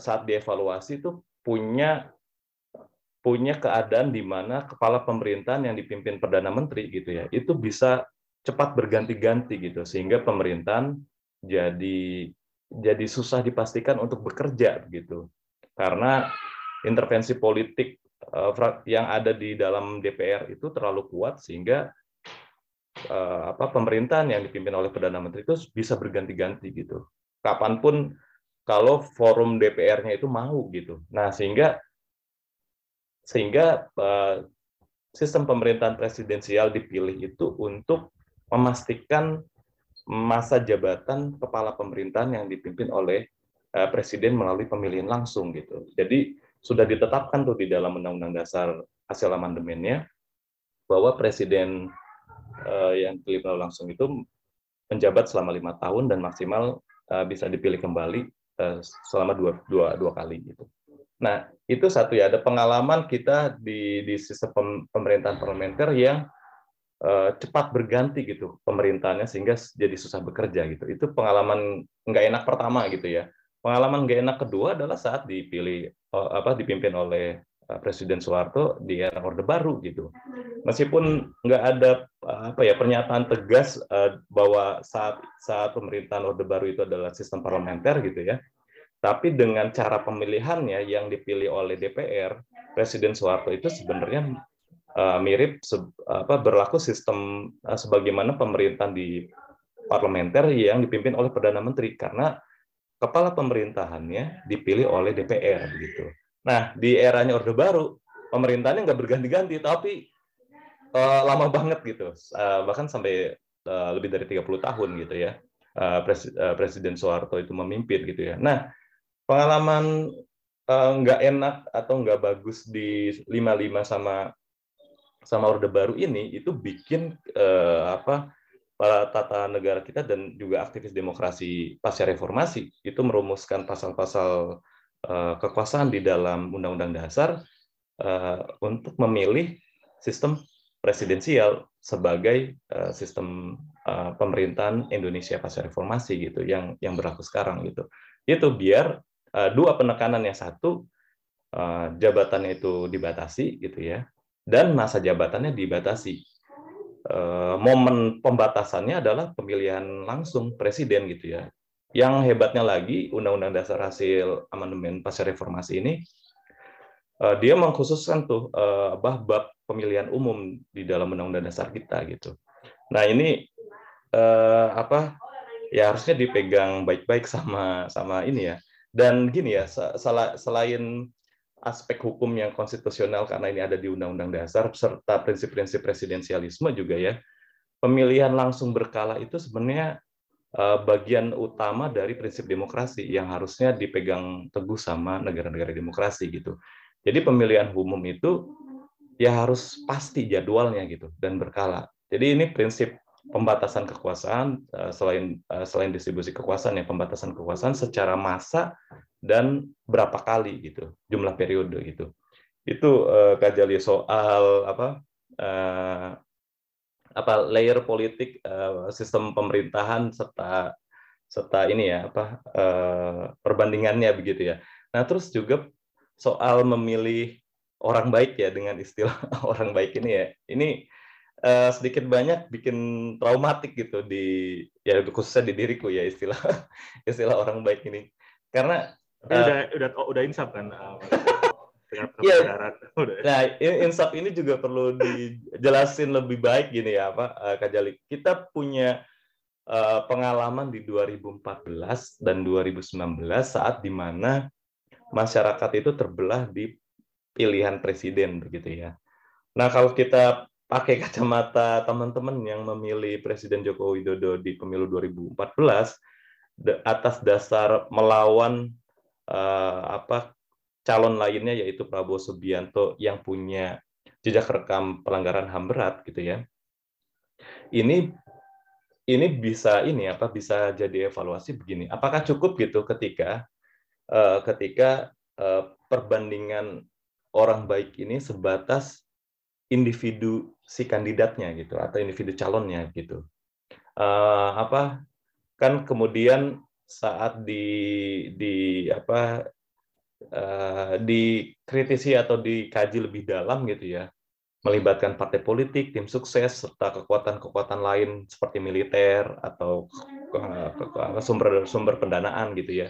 saat dievaluasi itu punya punya keadaan di mana kepala pemerintahan yang dipimpin perdana menteri gitu ya itu bisa cepat berganti-ganti gitu sehingga pemerintahan jadi jadi susah dipastikan untuk bekerja gitu. Karena intervensi politik eh, yang ada di dalam DPR itu terlalu kuat sehingga eh, apa pemerintahan yang dipimpin oleh perdana menteri itu bisa berganti-ganti gitu. Kapan pun kalau forum DPR-nya itu mau gitu. Nah, sehingga sehingga uh, sistem pemerintahan presidensial dipilih itu untuk memastikan masa jabatan kepala pemerintahan yang dipimpin oleh uh, presiden melalui pemilihan langsung gitu. Jadi sudah ditetapkan tuh di dalam Undang-Undang Dasar hasil amandemennya bahwa presiden uh, yang dipilih langsung itu menjabat selama lima tahun dan maksimal uh, bisa dipilih kembali selama dua, dua, dua kali gitu. Nah itu satu ya ada pengalaman kita di di sistem pemerintahan parlementer yang uh, cepat berganti gitu pemerintahannya sehingga jadi susah bekerja gitu. Itu pengalaman nggak enak pertama gitu ya. Pengalaman nggak enak kedua adalah saat dipilih uh, apa dipimpin oleh Presiden Soeharto di era Orde Baru gitu. Meskipun nggak ada apa ya pernyataan tegas uh, bahwa saat saat pemerintahan Orde Baru itu adalah sistem parlementer gitu ya. Tapi dengan cara pemilihannya yang dipilih oleh DPR, Presiden Soeharto itu sebenarnya mirip apa berlaku sistem sebagaimana pemerintahan di parlementer yang dipimpin oleh perdana menteri karena kepala pemerintahannya dipilih oleh DPR begitu. Nah di eranya Orde Baru pemerintahannya nggak berganti-ganti tapi uh, lama banget gitu uh, bahkan sampai uh, lebih dari 30 tahun gitu ya uh, pres uh, Presiden Soeharto itu memimpin gitu ya. Nah pengalaman nggak uh, enak atau nggak bagus di 55 sama sama Orde Baru ini itu bikin eh, apa para tata negara kita dan juga aktivis demokrasi pasca reformasi itu merumuskan pasal-pasal kekuasaan di dalam Undang-Undang Dasar eh, untuk memilih sistem presidensial sebagai eh, sistem eh, pemerintahan Indonesia pasca reformasi gitu yang yang berlaku sekarang gitu itu biar eh, dua penekanan yang satu eh, jabatannya itu dibatasi gitu ya dan masa jabatannya dibatasi. Eh, momen pembatasannya adalah pemilihan langsung presiden gitu ya. Yang hebatnya lagi Undang-Undang Dasar hasil amandemen pasca reformasi ini eh, dia mengkhususkan tuh eh, bab pemilihan umum di dalam Undang-Undang Dasar kita gitu. Nah ini apa ya harusnya dipegang baik-baik sama sama ini ya. Dan gini ya selain aspek hukum yang konstitusional karena ini ada di Undang-Undang Dasar serta prinsip-prinsip presidensialisme juga ya. Pemilihan langsung berkala itu sebenarnya eh, bagian utama dari prinsip demokrasi yang harusnya dipegang teguh sama negara-negara demokrasi gitu. Jadi pemilihan umum itu ya harus pasti jadwalnya gitu dan berkala. Jadi ini prinsip pembatasan kekuasaan eh, selain eh, selain distribusi kekuasaan ya pembatasan kekuasaan secara massa dan berapa kali gitu jumlah periode gitu itu uh, kajali soal apa apa layer politik uh, sistem pemerintahan serta serta ini ya apa uh, perbandingannya begitu ya. Nah terus juga soal memilih orang baik ya dengan istilah <laughs> orang baik ini ya. Ini uh, sedikit banyak bikin traumatik gitu di ya khususnya di diriku ya istilah <laughs> istilah orang baik ini. Karena uh, udah udah oh, udah insaf kan <laughs> <laughs> Iya. <laughs> Nah, insaf ini juga perlu dijelasin lebih baik gini ya, Pak uh, Kak Jali. Kita punya uh, pengalaman di 2014 dan 2019 saat di mana masyarakat itu terbelah di pilihan presiden begitu ya. Nah, kalau kita pakai <laughs> kacamata teman-teman yang memilih Presiden Joko Widodo di pemilu 2014 atas dasar melawan uh, apa calon lainnya yaitu Prabowo Subianto yang punya jejak rekam pelanggaran HAM berat gitu ya. Ini ini bisa ini apa bisa jadi evaluasi begini. Apakah cukup gitu ketika uh, ketika uh, perbandingan orang baik ini sebatas individu si kandidatnya gitu atau individu calonnya gitu. Uh, apa kan kemudian saat di di apa uh, dikritisi atau dikaji lebih dalam gitu ya melibatkan partai politik, tim sukses serta kekuatan-kekuatan lain seperti militer atau sumber-sumber pendanaan gitu ya.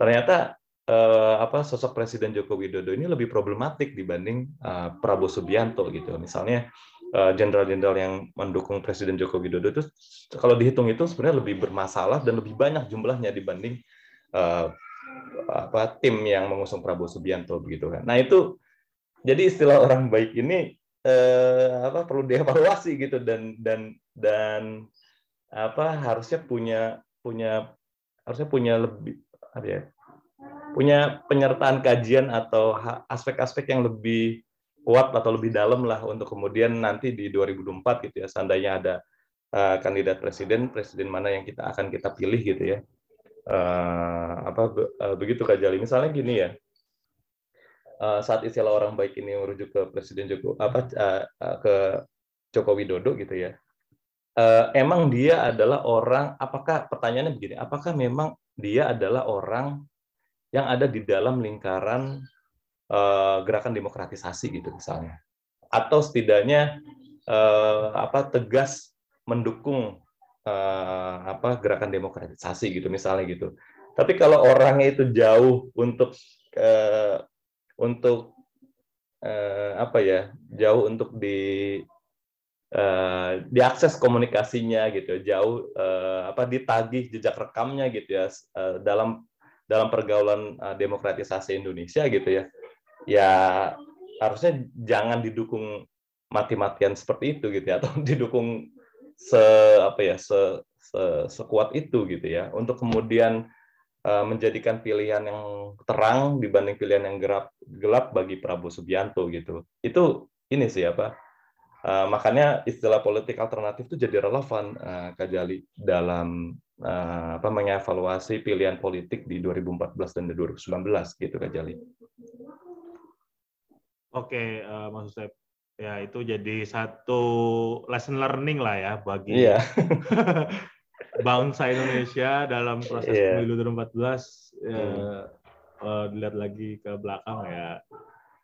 Ternyata uh, apa sosok Presiden Joko Widodo ini lebih problematik dibanding uh, Prabowo Subianto gitu. Misalnya Eh, jenderal-jenderal yang mendukung Presiden Joko Widodo itu kalau dihitung itu sebenarnya lebih bermasalah dan lebih banyak jumlahnya dibanding uh, apa tim yang mengusung Prabowo Subianto begitu kan. Nah itu jadi istilah orang baik ini eh, apa perlu dievaluasi gitu dan dan dan apa harusnya punya punya harusnya punya lebih apa ya punya penyertaan kajian atau aspek-aspek yang lebih kuat atau lebih dalam lah untuk kemudian nanti di 2024 gitu ya seandainya ada uh, kandidat presiden presiden mana yang kita akan kita pilih gitu ya uh, apa uh, begitu Kak Jali. Misalnya gini ya. Uh, saat istilah orang baik ini merujuk ke presiden Joko apa uh, uh, ke Joko Widodo gitu ya. Uh, emang dia adalah orang apakah pertanyaannya begini apakah memang dia adalah orang yang ada di dalam lingkaran uh, gerakan demokratisasi gitu misalnya? Atau setidaknya uh, apa tegas mendukung uh, apa gerakan demokratisasi gitu misalnya gitu. Tapi kalau orangnya itu jauh untuk uh, untuk uh, apa ya jauh untuk di uh, diakses komunikasinya gitu jauh uh, apa ditagih jejak rekamnya gitu ya uh, dalam dalam pergaulan uh, demokratisasi Indonesia gitu ya ya harusnya jangan didukung mati-matian seperti itu gitu ya atau <laughs> didukung se apa ya se, se sekuat itu gitu ya untuk kemudian uh, menjadikan pilihan yang terang dibanding pilihan yang gelap gelap bagi Prabowo Subianto gitu itu ini sih apa uh, makanya istilah politik alternatif itu jadi relevan uh, Kak Jali dalam uh, apa mengevaluasi pilihan politik di 2014 dan 2019 gitu Kak Jali. Oke, uh, Mas Usep. Ya, itu jadi satu lesson learning lah ya bagi yeah. <laughs> bangsa Indonesia dalam proses yeah. pemilu 2014 ya, hmm. uh, dilihat lagi ke belakang ya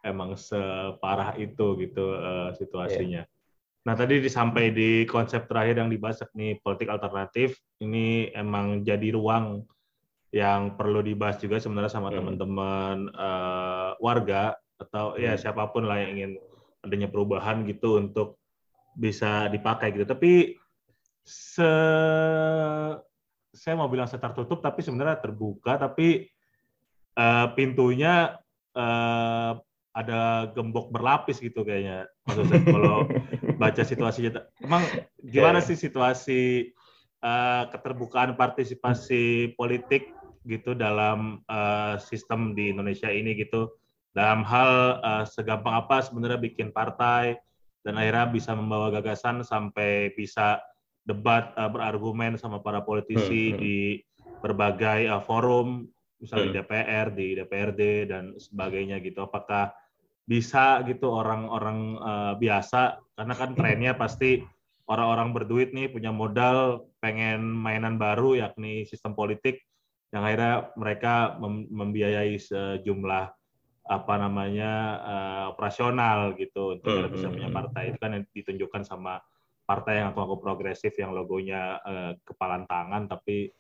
emang separah itu gitu uh, situasinya. Yeah. Nah, tadi sampai di konsep terakhir yang dibahas nih politik alternatif ini emang jadi ruang yang perlu dibahas juga sebenarnya sama hmm. teman-teman uh, warga atau ya hmm. ya siapa pun lah yang ingin adanya perubahan gitu untuk bisa dipakai gitu. Tapi se saya mau bilang setar tutup tapi sebenarnya terbuka tapi uh, pintunya uh, ada gembok berlapis gitu kayaknya maksudnya kalau <laughs> baca situasinya emang gimana sih situasi uh, keterbukaan partisipasi politik gitu dalam uh, sistem di Indonesia ini gitu dalam hal uh, segampang apa sebenarnya bikin partai dan akhirnya bisa membawa gagasan sampai bisa debat uh, berargumen sama para politisi hmm, hmm. di berbagai uh, forum misalnya hmm. di DPR, di DPRD dan sebagainya gitu. Apakah bisa gitu orang-orang uh, biasa karena kan trennya pasti orang-orang berduit nih punya modal pengen mainan baru yakni sistem politik yang akhirnya mereka mem membiayai sejumlah apa namanya uh, operasional gitu untuk hmm, bisa punya hmm, hmm. partai itu kan yang ditunjukkan sama partai yang aku progresif yang logonya uh, kepalan tangan tapi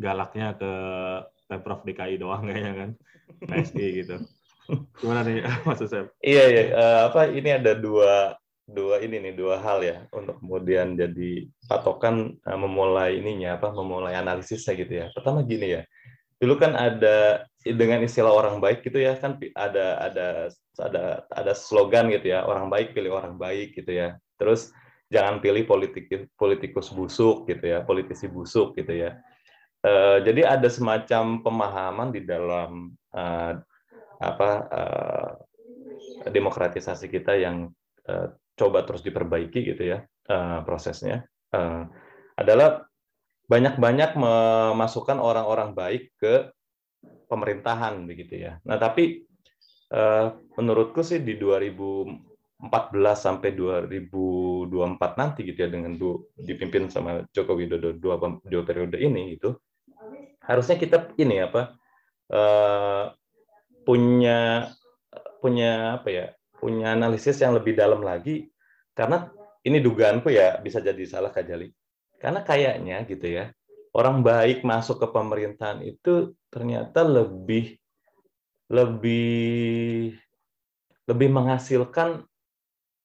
galaknya ke pemprov DKI doang <laughs> kayaknya kan PSI gitu Gimana nih <laughs> maksud saya? Iya iya uh, apa ini ada dua dua ini nih dua hal ya untuk kemudian jadi patokan uh, memulai ininya apa memulai analisisnya gitu ya. Pertama gini ya. Dulu kan ada dengan istilah orang baik gitu ya kan ada ada ada ada slogan gitu ya orang baik pilih orang baik gitu ya. Terus jangan pilih politik politikus busuk gitu ya politisi busuk gitu ya. Uh, jadi ada semacam pemahaman di dalam uh, apa uh, demokratisasi kita yang uh, coba terus diperbaiki gitu ya uh, prosesnya uh, adalah banyak-banyak memasukkan orang-orang baik ke pemerintahan begitu ya. Nah tapi uh, menurutku sih di 2014 sampai 2024 nanti gitu ya dengan du, dipimpin sama Joko Widodo dua, dua periode ini itu harusnya kita ini apa uh, punya punya apa ya punya analisis yang lebih dalam lagi karena ini dugaanku ya bisa jadi salah Kak Jali. Karena kayaknya gitu ya, orang baik masuk ke pemerintahan itu ternyata lebih lebih lebih menghasilkan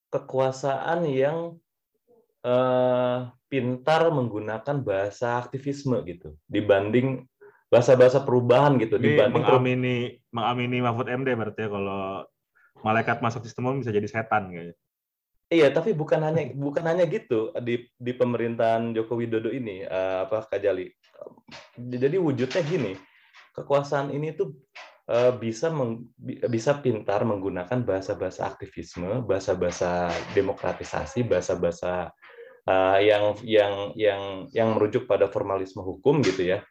kekuasaan yang eh, pintar menggunakan bahasa aktivisme gitu dibanding bahasa-bahasa perubahan gitu Jadi dibanding mengamini mengamini Mahfud MD berarti ya kalau malaikat masuk sistem bisa jadi setan kayaknya. Iya, tapi bukan hanya bukan hanya gitu di di pemerintahan Joko Widodo ini uh, apa Kak Jali. Jadi wujudnya gini, kekuasaan ini tuh uh, bisa meng, bisa pintar menggunakan bahasa-bahasa aktivisme, bahasa-bahasa demokratisasi, bahasa-bahasa uh, yang yang yang yang merujuk pada formalisme hukum gitu ya.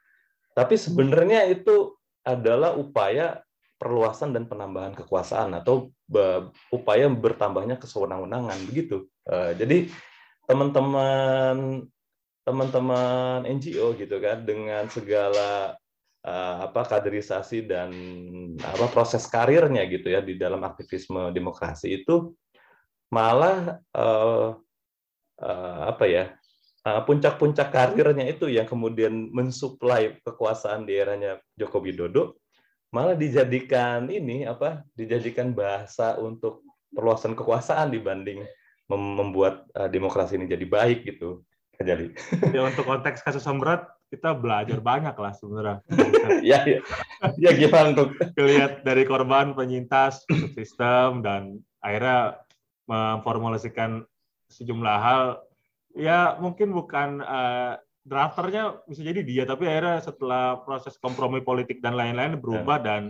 Tapi sebenarnya itu adalah upaya perluasan dan penambahan kekuasaan atau upaya bertambahnya kesewenang-wenangan begitu. Eh, jadi teman-teman teman-teman NGO gitu kan dengan segala eh, apa kaderisasi dan apa proses karirnya gitu ya di dalam aktivisme demokrasi itu malah uh, apa ya puncak-puncak karirnya itu yang kemudian mensuplai kekuasaan di eranya Joko Widodo malah dijadikan ini apa dijadikan bahasa untuk perluasan kekuasaan dibanding membuat uh, demokrasi ini jadi baik gitu jadi ya untuk konteks kasus berat kita belajar banyak lah sebenarnya. <laughs> Ya, ya. Ya gimana untuk lihat dari korban penyintas sistem dan akhirnya memformulasikan sejumlah hal. Ya mungkin bukan uh, drafternya bisa jadi dia, tapi akhirnya setelah proses kompromi politik dan lain-lain berubah yeah. dan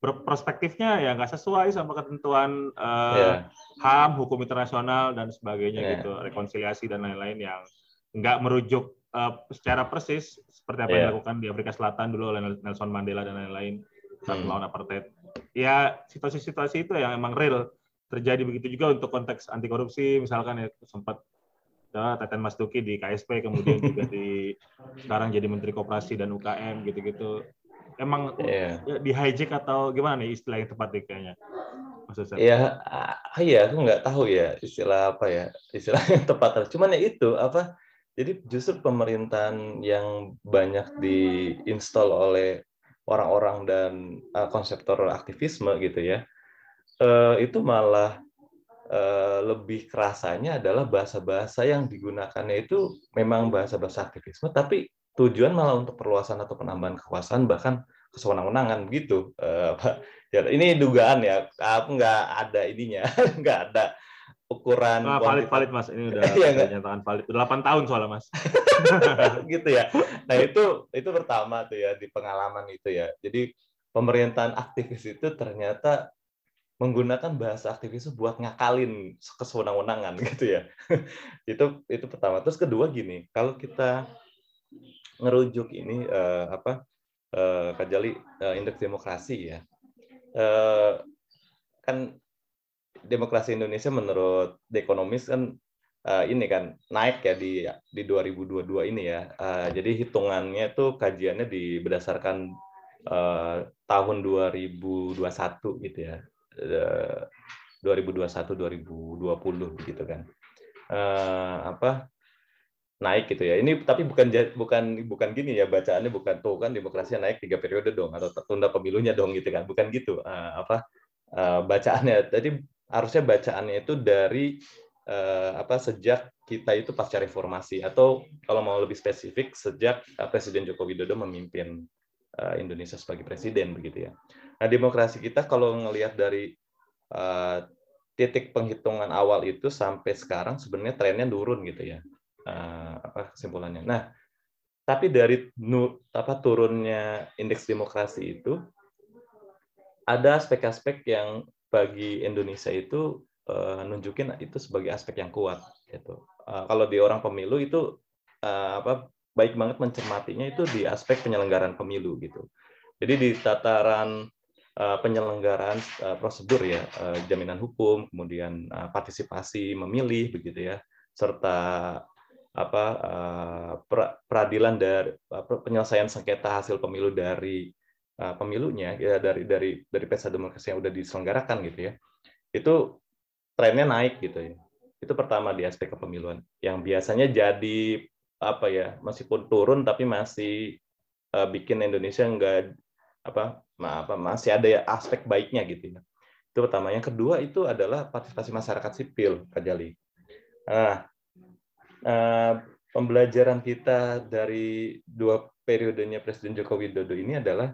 perspektifnya ya nggak sesuai sama ketentuan uh, yeah. HAM, hukum internasional dan sebagainya yeah. gitu, rekonsiliasi dan lain-lain yang nggak merujuk uh, secara persis seperti apa yeah. yang iya. dilakukan di Afrika Selatan dulu oleh Nelson Mandela dan lain-lain saat hmm. melawan apartheid. Ya situasi-situasi itu yang emang real terjadi begitu juga untuk konteks anti korupsi misalkan ya sempat ya, Teten Mas Duki di KSP kemudian juga di sekarang jadi Menteri Koperasi dan UKM gitu-gitu emang yeah. ya, di hijack atau gimana nih istilah yang tepat deh kayaknya Iya, ah, iya aku nggak tahu ya istilah apa ya istilah yang tepat. Cuman ya itu apa? Jadi justru pemerintahan yang banyak diinstal oleh orang-orang dan uh, konseptor aktivisme gitu ya, uh, itu malah lebih kerasanya adalah bahasa-bahasa yang digunakannya itu memang bahasa-bahasa aktivisme, tapi tujuan malah untuk perluasan atau penambahan kekuasaan bahkan kesewenang-wenangan gitu. Uh, ya, ini dugaan ya, nggak ada ininya, <laughs> nggak ada ukuran ah, valid valid mas. Ini udah <laughs> ya, nyatakan valid. Udah 8 tahun soalnya mas. <laughs> Gitu ya. Nah itu itu pertama tuh ya di pengalaman itu ya. Jadi pemerintahan aktivis itu ternyata menggunakan bahasa aktivis buat ngakalin kesewenang-wenangan <laughs> gitu ya. itu itu pertama. Terus kedua gini, kalau kita ngerujuk ini uh, apa uh, Kajali uh, indeks demokrasi ya. Uh, kan demokrasi Indonesia menurut The Economist kan uh, ini kan naik ya di di 2022 ini ya. Uh, jadi hitungannya tuh kajiannya di berdasarkan uh, tahun 2021 gitu ya. 2021 eh, 2020 begitu kan. Uh, apa naik gitu ya. Ini tapi bukan bukan bukan gini ya bacaannya bukan tuh kan demokrasinya naik tiga periode dong atau tertunda pemilunya dong gitu kan. Bukan gitu uh, apa uh, bacaannya. Jadi harusnya bacaannya itu dari uh, apa sejak kita itu pasca reformasi atau kalau mau lebih spesifik sejak Presiden Joko Widodo memimpin Indonesia sebagai presiden begitu ya Nah, demokrasi kita kalau ngelihat dari uh, titik penghitungan awal itu sampai sekarang sebenarnya trennya turun gitu ya. Uh, apa kesimpulannya? Nah, tapi dari apa turunnya indeks demokrasi itu ada aspek-aspek yang bagi Indonesia itu uh, nunjukin itu sebagai aspek yang kuat gitu. Uh, kalau di orang pemilu itu uh, apa baik banget mencermatinya itu di aspek penyelenggaraan pemilu gitu. Jadi di tataran penyelenggaraan eh, prosedur ya eh, jaminan hukum kemudian partisipasi memilih begitu ya serta apa peradilan dari penyelesaian sengketa hasil pemilu dari pemilunya ya dari dari dari pesta demokrasi yang sudah diselenggarakan gitu ya. Itu trennya naik gitu ya. Itu pertama di aspek kepemiluan. Yang biasanya jadi apa ya meskipun turun tapi masih bikin Indonesia enggak apa apa masih ada aspek baiknya gitu ya. Itu pertama. Yang kedua itu adalah partisipasi masyarakat sipil, Kak Jali. Nah, eh, pembelajaran kita dari dua periodenya Presiden Joko Widodo ini adalah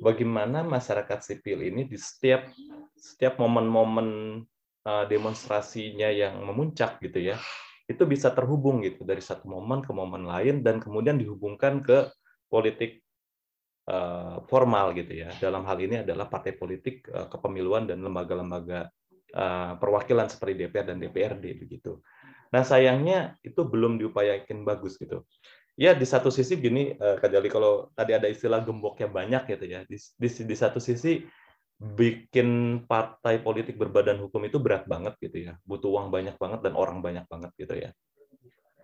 bagaimana masyarakat sipil ini di setiap setiap momen-momen demonstrasinya yang memuncak gitu ya, itu bisa terhubung gitu dari satu momen ke momen lain dan kemudian dihubungkan ke politik uh, formal gitu ya. Dalam hal ini adalah partai politik, uh, kepemiluan dan lembaga-lembaga uh, perwakilan seperti DPR dan DPRD begitu. Nah sayangnya itu belum diupayakan bagus gitu. Ya di satu sisi gini, uh, Kak Jali, kalau tadi ada istilah gemboknya banyak gitu ya. Di, di, di satu sisi bikin partai politik berbadan hukum itu berat banget gitu ya butuh uang banyak banget dan orang banyak banget gitu ya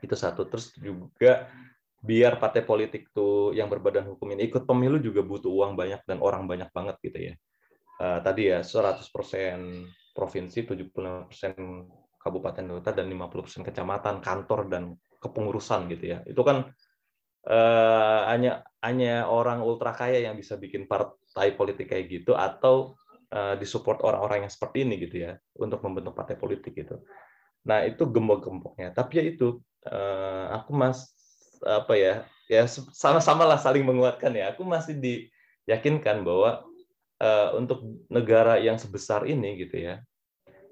itu satu terus juga biar partai politik tuh yang berbadan hukum ini ikut pemilu juga butuh uang banyak dan orang banyak banget gitu ya uh, tadi ya 100% provinsi 75% kabupaten kota dan 50% kecamatan kantor dan kepengurusan gitu ya itu kan uh, hanya hanya orang ultra kaya yang bisa bikin partai politik kayak gitu atau uh, disupport orang-orang yang seperti ini gitu ya untuk membentuk partai politik gitu. Nah itu gembok-gemboknya. Tapi ya itu uh, aku mas apa ya ya sama-sama lah saling menguatkan ya. Aku masih diyakinkan bahwa uh, untuk negara yang sebesar ini gitu ya,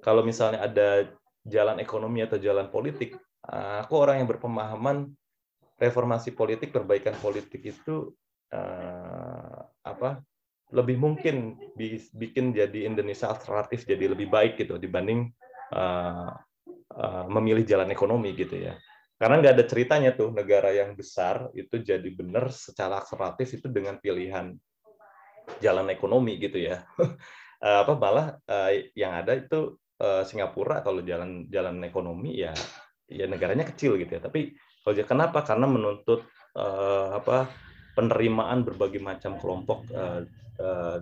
kalau misalnya ada jalan ekonomi atau jalan politik, aku orang yang berpemahaman reformasi politik, perbaikan politik itu uh, apa lebih mungkin bikin jadi Indonesia alternatif jadi lebih baik gitu dibanding uh, uh, memilih jalan ekonomi gitu ya. Karena nggak ada ceritanya tuh negara yang besar itu jadi benar secara alternatif itu dengan pilihan jalan ekonomi gitu ya. uh, <laughs> apa malah uh, yang ada itu uh, Singapura kalau jalan jalan ekonomi ya ya negaranya kecil gitu ya. Tapi Ojek kenapa? Karena menuntut apa penerimaan berbagai macam kelompok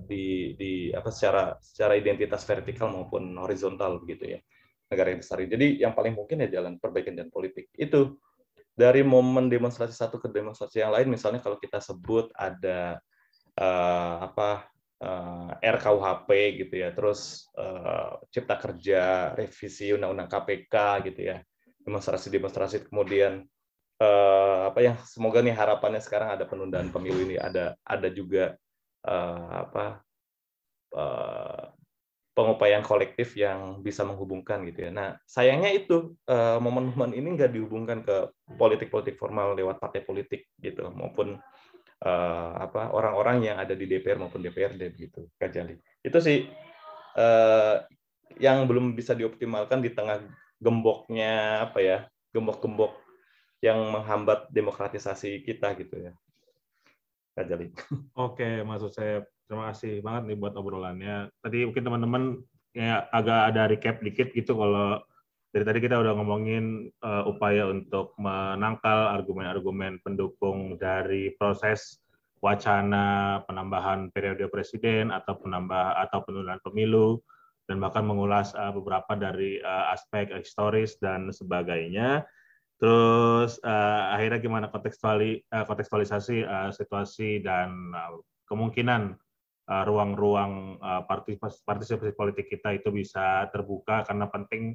di di apa secara secara identitas vertikal maupun horizontal begitu ya negara yang besar. Jadi yang paling mungkin ya jalan perbaikan dan politik itu dari momen demonstrasi satu ke demonstrasi yang lain misalnya kalau kita sebut ada uh, apa uh, RKUHP gitu ya terus uh, cipta kerja revisi undang-undang KPK gitu ya demonstrasi-demonstrasi kemudian uh, apa yang semoga nih harapannya sekarang ada penundaan pemilu ini ada ada juga uh, apa uh, pengupayaan kolektif yang bisa menghubungkan gitu ya. Nah sayangnya itu momen-momen uh, ini nggak dihubungkan ke politik-politik formal lewat partai politik gitu maupun uh, apa orang-orang yang ada di DPR maupun DPRD begitu Kajali. Itu sih uh, yang belum bisa dioptimalkan di tengah gemboknya apa ya gembok-gembok yang menghambat demokratisasi kita gitu ya. Kajali. Oke, maksud saya terima kasih banget nih buat obrolannya. Tadi mungkin teman-teman ya agak ada recap dikit gitu kalau dari tadi kita udah ngomongin uh, upaya untuk menangkal argumen-argumen pendukung dari proses wacana penambahan periode presiden atau penambah atau penundaan pemilu dan bahkan mengulas uh, beberapa dari uh, aspek historis dan sebagainya. Terus uh, akhirnya gimana kontekstuali, uh, kontekstualisasi uh, situasi dan uh, kemungkinan ruang-ruang uh, partisipasi, politik kita itu bisa terbuka karena penting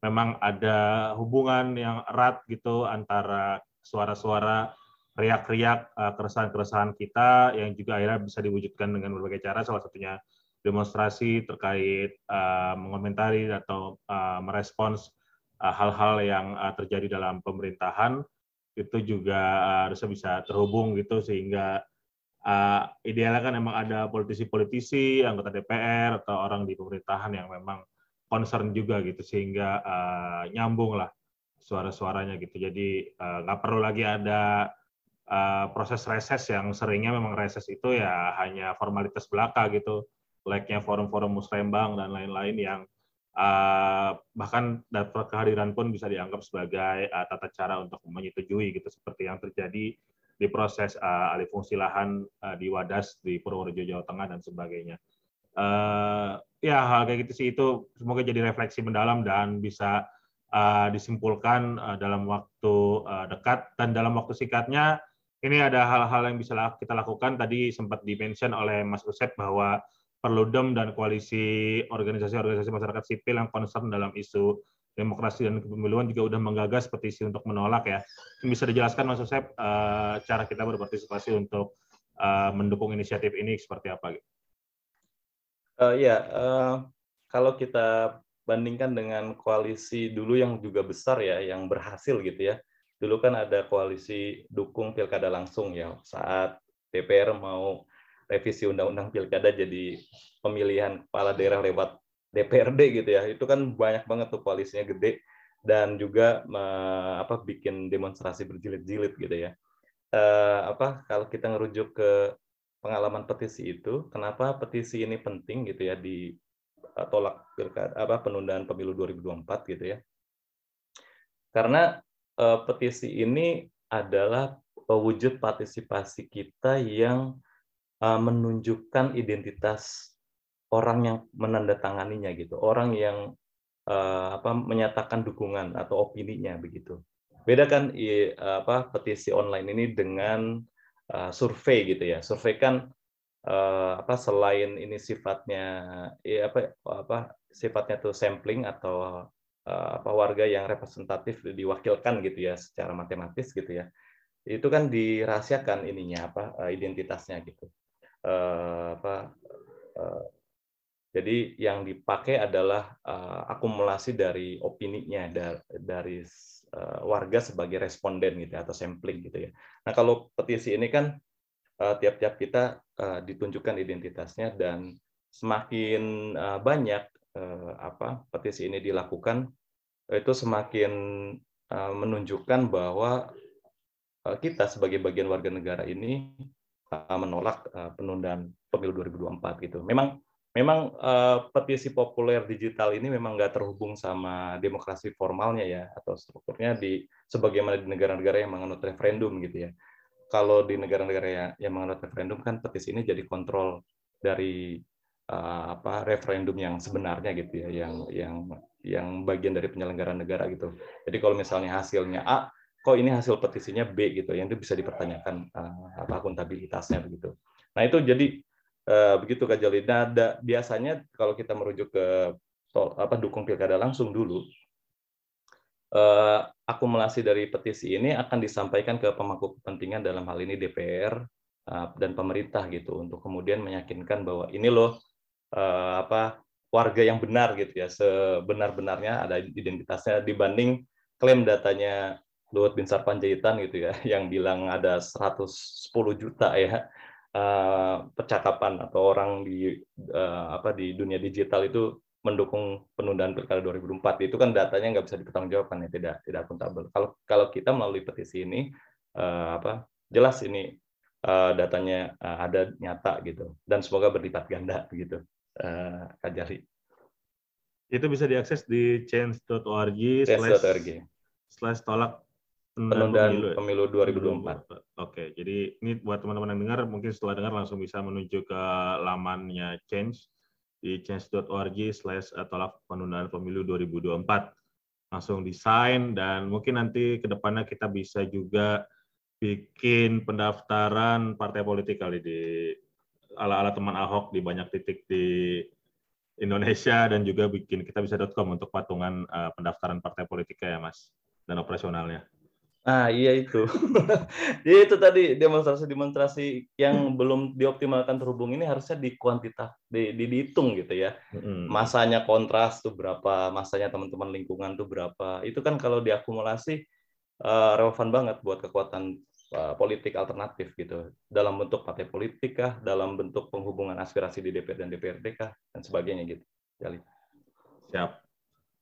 memang ada hubungan yang erat gitu antara suara-suara riak-riak uh, keresahan-keresahan kita yang juga akhirnya bisa diwujudkan dengan berbagai cara. Salah satunya demonstrasi terkait uh, mengomentari atau uh, merespons Eh, hal-hal yang eh, terjadi dalam pemerintahan. Itu juga eh, harusnya bisa terhubung gitu sehingga uh, idealnya kan memang ada politisi-politisi, anggota DPR atau orang di pemerintahan yang memang concern juga gitu sehingga uh, nyambung lah suara-suaranya gitu. Jadi nggak uh, perlu lagi ada uh, proses reses yang seringnya memang reses itu ya hanya formalitas belaka gitu, like-nya forum-forum musrembang dan lain-lain yang Uh, bahkan data kehadiran pun bisa dianggap sebagai uh, tata cara untuk menyetujui gitu seperti yang terjadi di proses uh, alih fungsi lahan uh, di Wadas di Purworejo Jawa Tengah dan sebagainya. Uh, ya hal kayak gitu sih itu semoga jadi refleksi mendalam dan bisa uh, disimpulkan uh, dalam waktu uh, dekat dan dalam waktu singkatnya ini ada hal-hal yang bisa kita lakukan tadi sempat dimention oleh Mas Usep bahwa Perludem dan koalisi organisasi-organisasi masyarakat sipil yang concern dalam isu demokrasi dan kepemiluan juga sudah menggagas petisi untuk menolak ya. Bisa dijelaskan Mas Yosep uh, cara kita berpartisipasi untuk uh, mendukung inisiatif ini seperti apa? Uh, ya, uh, kalau kita bandingkan dengan koalisi dulu yang juga besar ya, yang berhasil gitu ya. Dulu kan ada koalisi dukung pilkada langsung ya, saat DPR mau revisi undang-undang pilkada jadi pemilihan kepala daerah lewat DPRD gitu ya. Itu kan banyak banget tuh koalisinya gede dan juga apa bikin demonstrasi berjilid-jilid gitu ya. Uh, apa kalau kita ngerujuk ke pengalaman petisi itu, kenapa petisi ini penting gitu ya di uh, tolak apa penundaan pemilu 2024 gitu ya. Karena uh, petisi ini adalah wujud partisipasi kita yang uh, menunjukkan identitas orang yang menandatanganinya gitu, orang yang uh, apa menyatakan dukungan atau opininya begitu. Beda kan i, apa petisi online ini dengan uh, survei gitu ya. Survei kan uh, apa selain ini sifatnya ya apa apa sifatnya tuh sampling atau uh, apa warga yang representatif diwakilkan gitu ya secara matematis gitu ya. Itu kan dirahasiakan ininya apa identitasnya gitu. Uh, apa jadi yang dipakai adalah uh, akumulasi dari opininya dari, dari uh, warga sebagai responden gitu ya, atau sampling gitu ya. Nah kalau petisi ini kan uh, tiap-tiap kita uh, ditunjukkan identitasnya dan semakin uh, banyak uh, apa petisi ini dilakukan itu semakin uh, menunjukkan bahwa uh, kita sebagai bagian warga negara ini uh, menolak uh, penundaan pemilu 2024 gitu. Memang memang uh, petisi populer digital ini memang nggak terhubung sama demokrasi formalnya ya atau strukturnya di sebagaimana di negara-negara yang menganut referendum gitu ya. Kalau di negara-negara yang, yang menganut referendum kan petisi ini jadi kontrol dari uh, apa referendum yang sebenarnya gitu ya, yang yang yang bagian dari penyelenggaraan negara gitu. Jadi kalau misalnya hasilnya A, kok ini hasil petisinya B gitu, yang itu bisa dipertanyakan uh, apa akuntabilitasnya begitu. Nah itu jadi Uh, begitu Kak Jali. Nah, ada, biasanya kalau kita merujuk ke tol, apa dukung pilkada langsung dulu, uh, akumulasi dari petisi ini akan disampaikan ke pemangku kepentingan dalam hal ini DPR uh, eh, dan pemerintah gitu untuk kemudian meyakinkan bahwa ini loh uh, apa warga yang benar gitu ya sebenar-benarnya ada identitasnya dibanding klaim datanya Luhut Bin Sarpanjaitan gitu ya <laughs> yang bilang ada 110 juta ya uh, percakapan atau orang di uh, apa di dunia digital itu mendukung penundaan pilkada 2004 itu kan datanya nggak bisa dipertanggungjawabkan ya tidak tidak akuntabel. Kalau kalau kita melalui petisi ini uh, apa jelas ini uh, datanya uh, ada nyata gitu dan semoga berlipat ganda begitu uh, Kajari. Itu bisa diakses di change.org slash tolak penundaan pemilu, pemilu 2024. Oke, jadi ini buat teman-teman yang dengar, mungkin setelah dengar langsung bisa menuju ke lamannya Change di change.org slash tolak penundaan pemilu 2024. Langsung desain dan mungkin nanti ke depannya kita bisa juga bikin pendaftaran partai politik kali di ala-ala teman Ahok di banyak titik di Indonesia dan juga bikin kita bisa.com untuk patungan uh, pendaftaran partai politik ya Mas dan operasionalnya. Ah iya itu, <laughs> ya, itu tadi demonstrasi-demonstrasi yang belum dioptimalkan terhubung ini harusnya dikuantitas, di, di, dihitung gitu ya. Masanya kontras tuh berapa, masanya teman-teman lingkungan tuh berapa. Itu kan kalau diakumulasi uh, relevan banget buat kekuatan uh, politik alternatif gitu. Dalam bentuk partai politik kah, dalam bentuk penghubungan aspirasi di DPR dan DPRD kah, dan sebagainya gitu. Jali. Siap.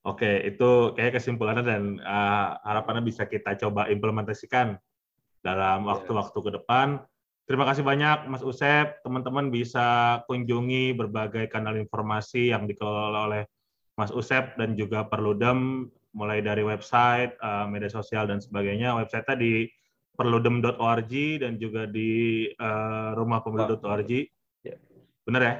Oke, itu kayak kesimpulannya dan uh, harapannya bisa kita coba implementasikan dalam waktu-waktu ke depan. Terima kasih banyak Mas Usep. Teman-teman bisa kunjungi berbagai kanal informasi yang dikelola oleh Mas Usep dan juga Perludem, mulai dari website, uh, media sosial, dan sebagainya. Website-nya di perludem.org dan juga di uh, rumahpemilu.org. Ya. Benar ya?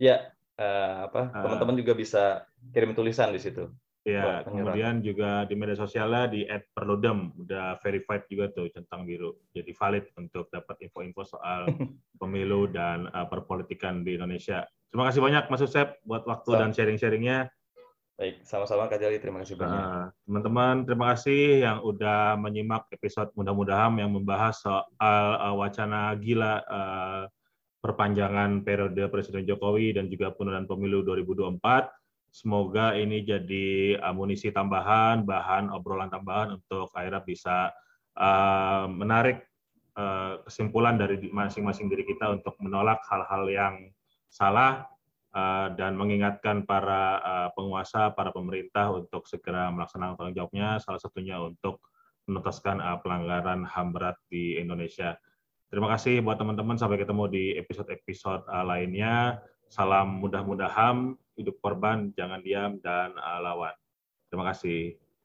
Ya, uh, apa teman-teman uh, juga bisa kirim tulisan di situ. Ya, kemudian juga di media sosialnya di @perludem udah verified juga tuh centang biru. Jadi valid untuk dapat info-info soal <laughs> pemilu dan uh, perpolitikan di Indonesia. Terima kasih banyak Mas Usep buat waktu so. dan sharing-sharingnya. Baik, sama-sama Kak Jali. Terima kasih banyak. Nah, teman-teman, terima kasih yang udah menyimak episode mudah-mudahan yang membahas soal uh, wacana gila uh, perpanjangan periode Presiden Jokowi dan juga penundaan pemilu 2024 Semoga ini jadi amunisi tambahan, bahan obrolan tambahan untuk akhirnya bisa uh, menarik uh, kesimpulan dari masing-masing diri kita untuk menolak hal-hal yang salah uh, dan mengingatkan para uh, penguasa, para pemerintah untuk segera melaksanakan tanggung jawabnya. Salah satunya untuk menuntaskan uh, pelanggaran HAM berat di Indonesia. Terima kasih buat teman-teman. Sampai ketemu di episode-episode uh, lainnya. Salam mudah-mudahan, hidup korban, jangan diam, dan uh, lawan. Terima kasih.